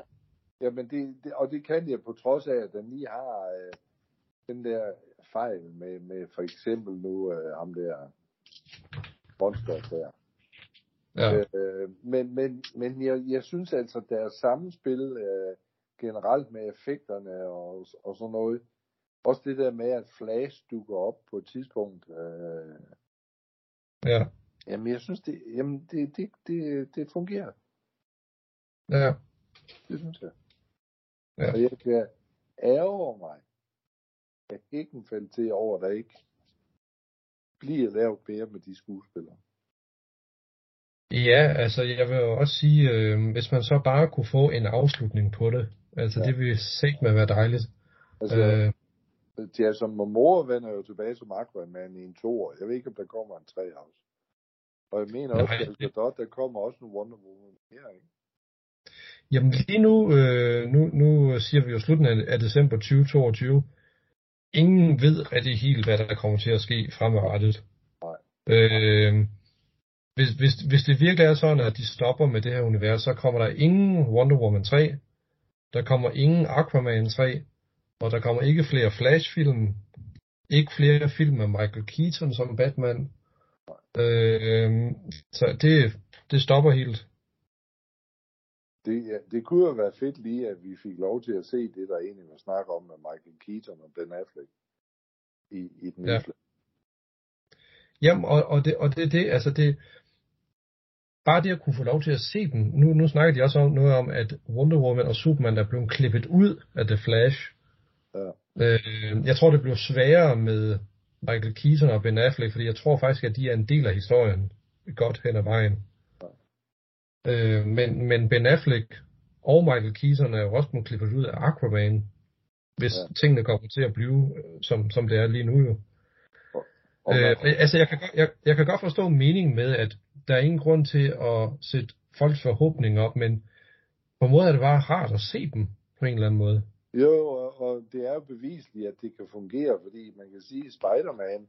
Jamen, det, det, og det kan jeg på trods af, at den lige har øh, den der fejl med, med for eksempel nu øh, ham der monster der. Ja. Øh, men men, men jeg, jeg synes altså, deres sammenspil øh, generelt med effekterne og, og sådan noget, også det der med, at Flash dukker op på et tidspunkt, øh, Ja. jamen jeg synes, det, jamen det, det, det, det fungerer. Ja. Det synes jeg. Ja. Og jeg kan ærge mig, at ikke falde til over, at der ikke bliver lavet mere med de skuespillere. Ja, altså jeg vil jo også sige, øh, hvis man så bare kunne få en afslutning på det, altså ja. Det ville sæt med være dejligt. Altså, Øh. Jason Momoa vender jo tilbage som Aquaman i en to år. Jeg ved ikke, om der kommer en tre også. Og jeg mener også, at Gal Gadot, der kommer også en Wonder Woman mere, ikke? Jamen lige nu, øh, nu, nu siger vi jo slutningen af december 2022. Ingen ved rigtig helt, hvad der kommer til at ske fremadrettet. Nej. Øh, hvis, hvis, hvis det virkelig er sådan, at de stopper med det her univers, så kommer der ingen Wonder Woman 3, der kommer ingen Aquaman 3, og der kommer ikke flere Flash-film, ikke flere film med Michael Keaton som Batman. Øh, så det, det stopper helt. Det, det kunne jo være fedt lige, at vi fik lov til at se det, der egentlig var snak om med Michael Keaton og Ben Affleck i, i den Ja. ja. Jamen, og, og, det, og det er det, altså det, bare det at kunne få lov til at se dem, nu, nu snakker de også om noget om, at Wonder Woman og Superman er blevet klippet ud af The Flash. Ja. Øh, jeg tror, det bliver sværere med Michael Keaton og Ben Affleck, fordi jeg tror faktisk, at de er en del af historien godt hen ad vejen. Øh, men, men Ben Affleck og Michael Keaton er jo også blevet klippet ud af Aquaman, hvis Ja. ja. tingene kommer til at blive, øh, som, som det er lige nu jo. Og Øh, man, altså, jeg kan, godt- jeg, jeg kan godt forstå meningen med, at der er ingen grund til at sætte folks forhåbninger op, men på en måde er det bare rart at se dem på en eller anden måde. jo, og, og det er jo bevisligt, at det kan fungere, fordi man kan sige, Spider-Man,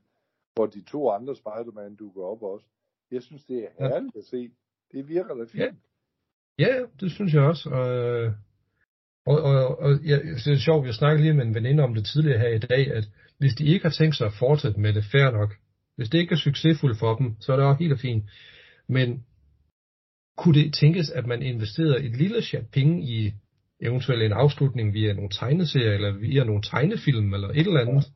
hvor de to andre Spider-Man dukker op også. Jeg synes, det er Ja. herligt at se. Det virker da fint. Ja. Ja, det synes jeg også. Og, og, og, og ja, det er sjovt, vi snakkede lige med en veninde om det tidligere her i dag, at hvis de ikke har tænkt sig at fortsætte med det, fair nok. Hvis det ikke er succesfuldt for dem, så er det også helt fint. Men kunne det tænkes, at man investerede et lille chat penge i eventuelt en afslutning via nogle tegneserier, eller via nogle tegnefilm, eller et eller andet?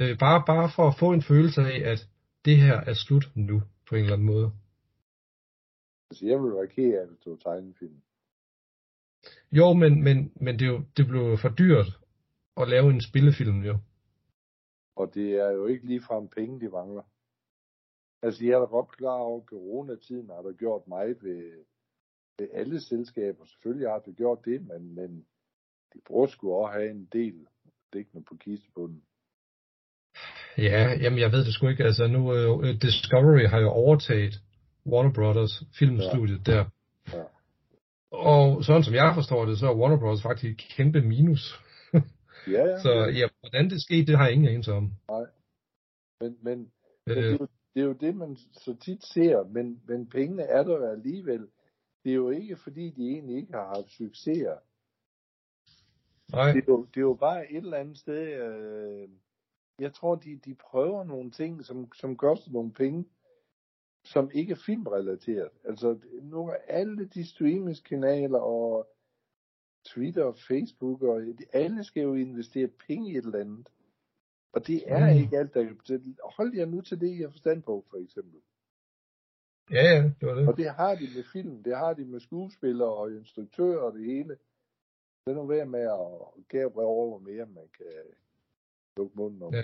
Øh, bare, bare for at få en følelse af, at det her er slut nu, på en eller anden måde. Altså, jeg ville være ked af, hvis det var tegnefilm. Jo, men, men, men det, er jo, det blev for dyrt at lave en spillefilm, jo. Og det er jo ikke ligefrem penge, de mangler. Altså, jeg er da godt klar over, at coronatiden har der gjort meget ved, ved alle selskaber. Selvfølgelig har det gjort det, men, men de bruger sgu også have en del liggende på kistebunden. Ja, jamen jeg ved det sgu ikke. Altså nu, øh, Discovery har jo overtaget Warner Brothers filmstudiet ja. der. Ja. Og sådan som jeg forstår det, så er Warner Brothers faktisk et kæmpe minus. Ja, ja. Så ja, hvordan det skete, det har jeg ingen anelse om. Men, men, men Øh, det er jo det, man så tit ser, men, men pengene er der jo alligevel. Det er jo ikke, fordi de egentlig ikke har haft succeser. nej, Det er, jo, det er jo bare et eller andet sted. Øh, jeg tror, de, de prøver nogle ting, som, som koster nogle penge, som ikke er filmrelateret. Altså, nogle af alle de streamingskanaler og Twitter og Facebook, og alle skal jo investere penge i et eller andet. Og det er Mm. ikke alt, der kan Hold jer nu til det, I har forstand på, for eksempel. ja, ja, det var det. Og det har de med film, det har de med skuespillere og instruktører og det hele. Det er nu værd med at gabe over, hvor mere man kan lukke munden om. Ja.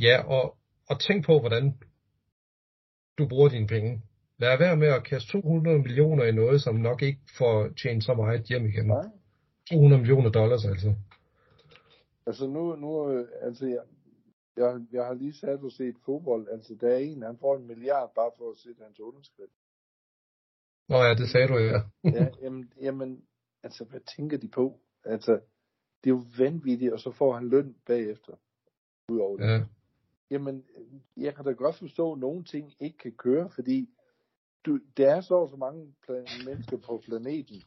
Ja, og, og tænk på, hvordan du bruger dine penge. Lad være med at kaste 200 millioner i noget, som nok ikke får tjent så meget hjem igen. Nej. 200 millioner dollars altså. Altså nu, nu øh, altså jeg, jeg, jeg har lige sat og set fodbold. Altså der er en, han får en milliard bare for at sætte hans underskrift. Nå ja, det sagde du ja. Ja, jamen, jamen, altså hvad tænker de på? Altså, det er jo vanvittigt, og så får han løn bagefter. Udover det. ja. Jamen, jeg kan da godt forstå, at nogle ting ikke kan køre, fordi du, der er så så mange mennesker på planeten,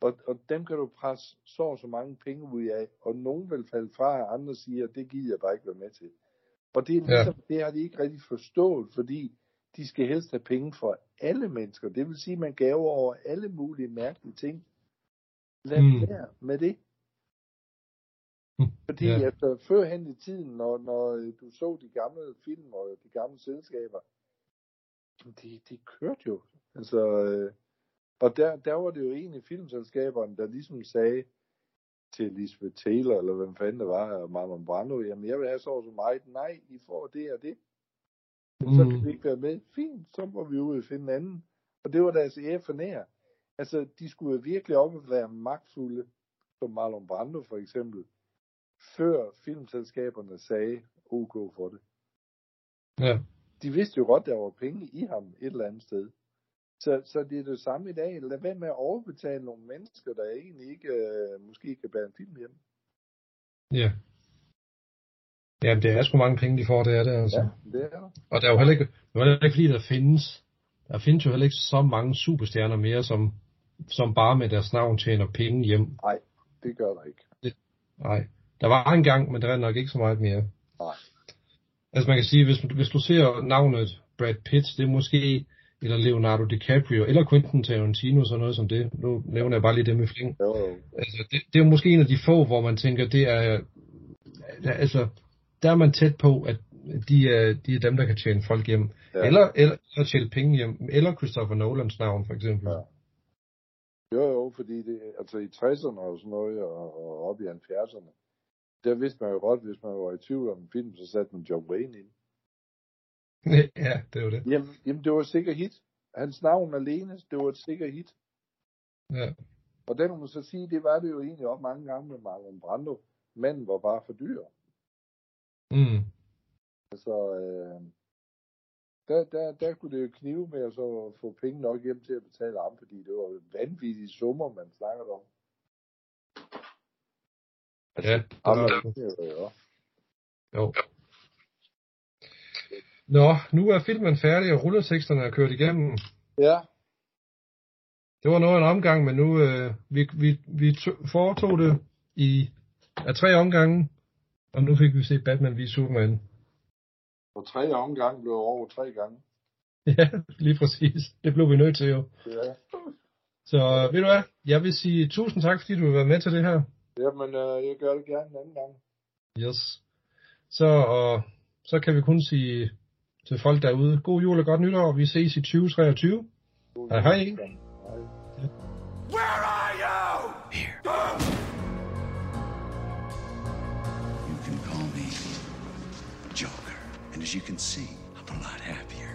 og, og dem kan du presse så og så mange penge ud af, og nogen vil falde fra, og andre siger, det gider jeg bare ikke være med til. Og det er Ja. ligesom, det har de ikke rigtig forstået, fordi de skal helst have penge for alle mennesker. Det vil sige, at man gaver over alle mulige mærkelige ting. Lad Mm. være med det. Fordi Ja. ja. efter førhen i tiden, når, når du så de gamle film og de gamle selskaber, jamen, de, de kørte jo. Altså, øh, og der, der var det jo egentlig filmselskaberne, der ligesom sagde til Lisbeth Taylor, eller hvem fanden det var, og Marlon Brando, jamen jeg vil have så så meget. Nej, I får det og det. Men så Mm. kan vi ikke være med. Fint, så må vi ud og finde en anden. Og det var deres ære for nær. Altså, de skulle virkelig op og være magtfulde, som Marlon Brando for eksempel, før filmselskaberne sagde OK for det. Ja. De vidste jo godt, der var penge i ham et eller andet sted. Så, så det er det samme i dag. Lad være med at overbetale nogle mennesker, der egentlig ikke øh, måske kan bære en film hjem. Ja. Ja, det er sgu mange penge, de får, det er det altså. Ja, det er der. Og der er jo heller ikke, det er heller ikke fordi, der findes, der findes jo heller ikke så mange superstjerner mere, som, som bare med deres navn tjener penge hjem. Nej, det gør der ikke. Nej. Der var en gang, men der er nok ikke så meget mere. Nej. Altså man kan sige, hvis, hvis du ser navnet Brad Pitt, det er måske, eller Leonardo DiCaprio, eller Quentin Tarantino, sådan noget som det. Nu nævner jeg bare lige det med fling. Jo, jo. Altså, det, det er måske en af de få, hvor man tænker, det er, altså, der er man tæt på, at de er, de er dem, der kan tjene folk hjem. Ja. Eller, eller, eller tjene penge hjem. Eller Christopher Nolans navn, for eksempel. Ja. Jo, jo, fordi det, altså i 60'erne og sådan noget, og, og op i 70'erne, der vidste man jo godt, hvis man var i tvivl om en film, så satte man John Wayne ind. ja, det jo det. Jamen, jamen det var et sikkert hit. Hans navn alene, det var et sikkert hit. Ja. Og der må man så sige, det var det jo egentlig op mange gange med Marlon Brando. Manden var bare for dyr. Mm. Altså, øh, der, der, der kunne det jo knive med at så få penge nok hjem til at betale ham, fordi det var vanvittige summer, man snakkede om. Ja, det var, det jo. jo. Nå, nu er filmen færdig, og rulleteksterne er kørt igennem. Ja, Det var noget af en omgang, men nu øh, vi, vi, vi to, foretog det i af tre omgange, og nu fik vi set Batman v Superman. og tre omgang blev over tre gange. Ja, lige præcis. Det blev vi nødt til jo. Ja. Så ved du hvad, jeg vil sige tusind tak, fordi du vil være med til det her. Jamen, øh, jeg gør det gerne en anden gang. Yes. Så, og, så kan vi kun sige til folk derude, god jul og godt nytår, vi ses i 2023. Hej hej. Hej. Where are you? Here. You can call me Joker. And as you can see, I'm a lot happier.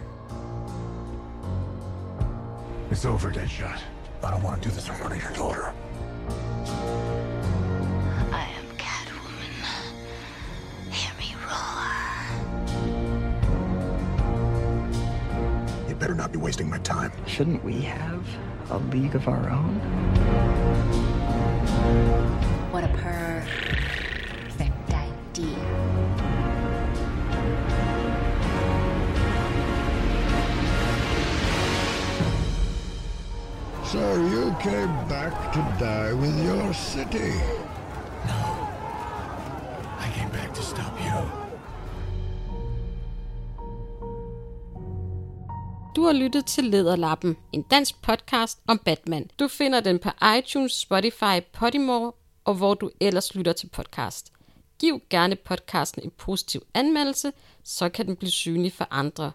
It's over, Deadshot. I don't want to do this in front of your daughter. Not be wasting my time. Shouldn't we have a league of our own? What a perfect idea. So you came back to die with your city. Har lyttet til Lederlappen, en dansk podcast om Batman. Du finder den på iTunes, Spotify, Podimo og hvor du ellers lytter til podcast. Giv gerne podcasten en positiv anmeldelse, så kan den blive synlig for andre.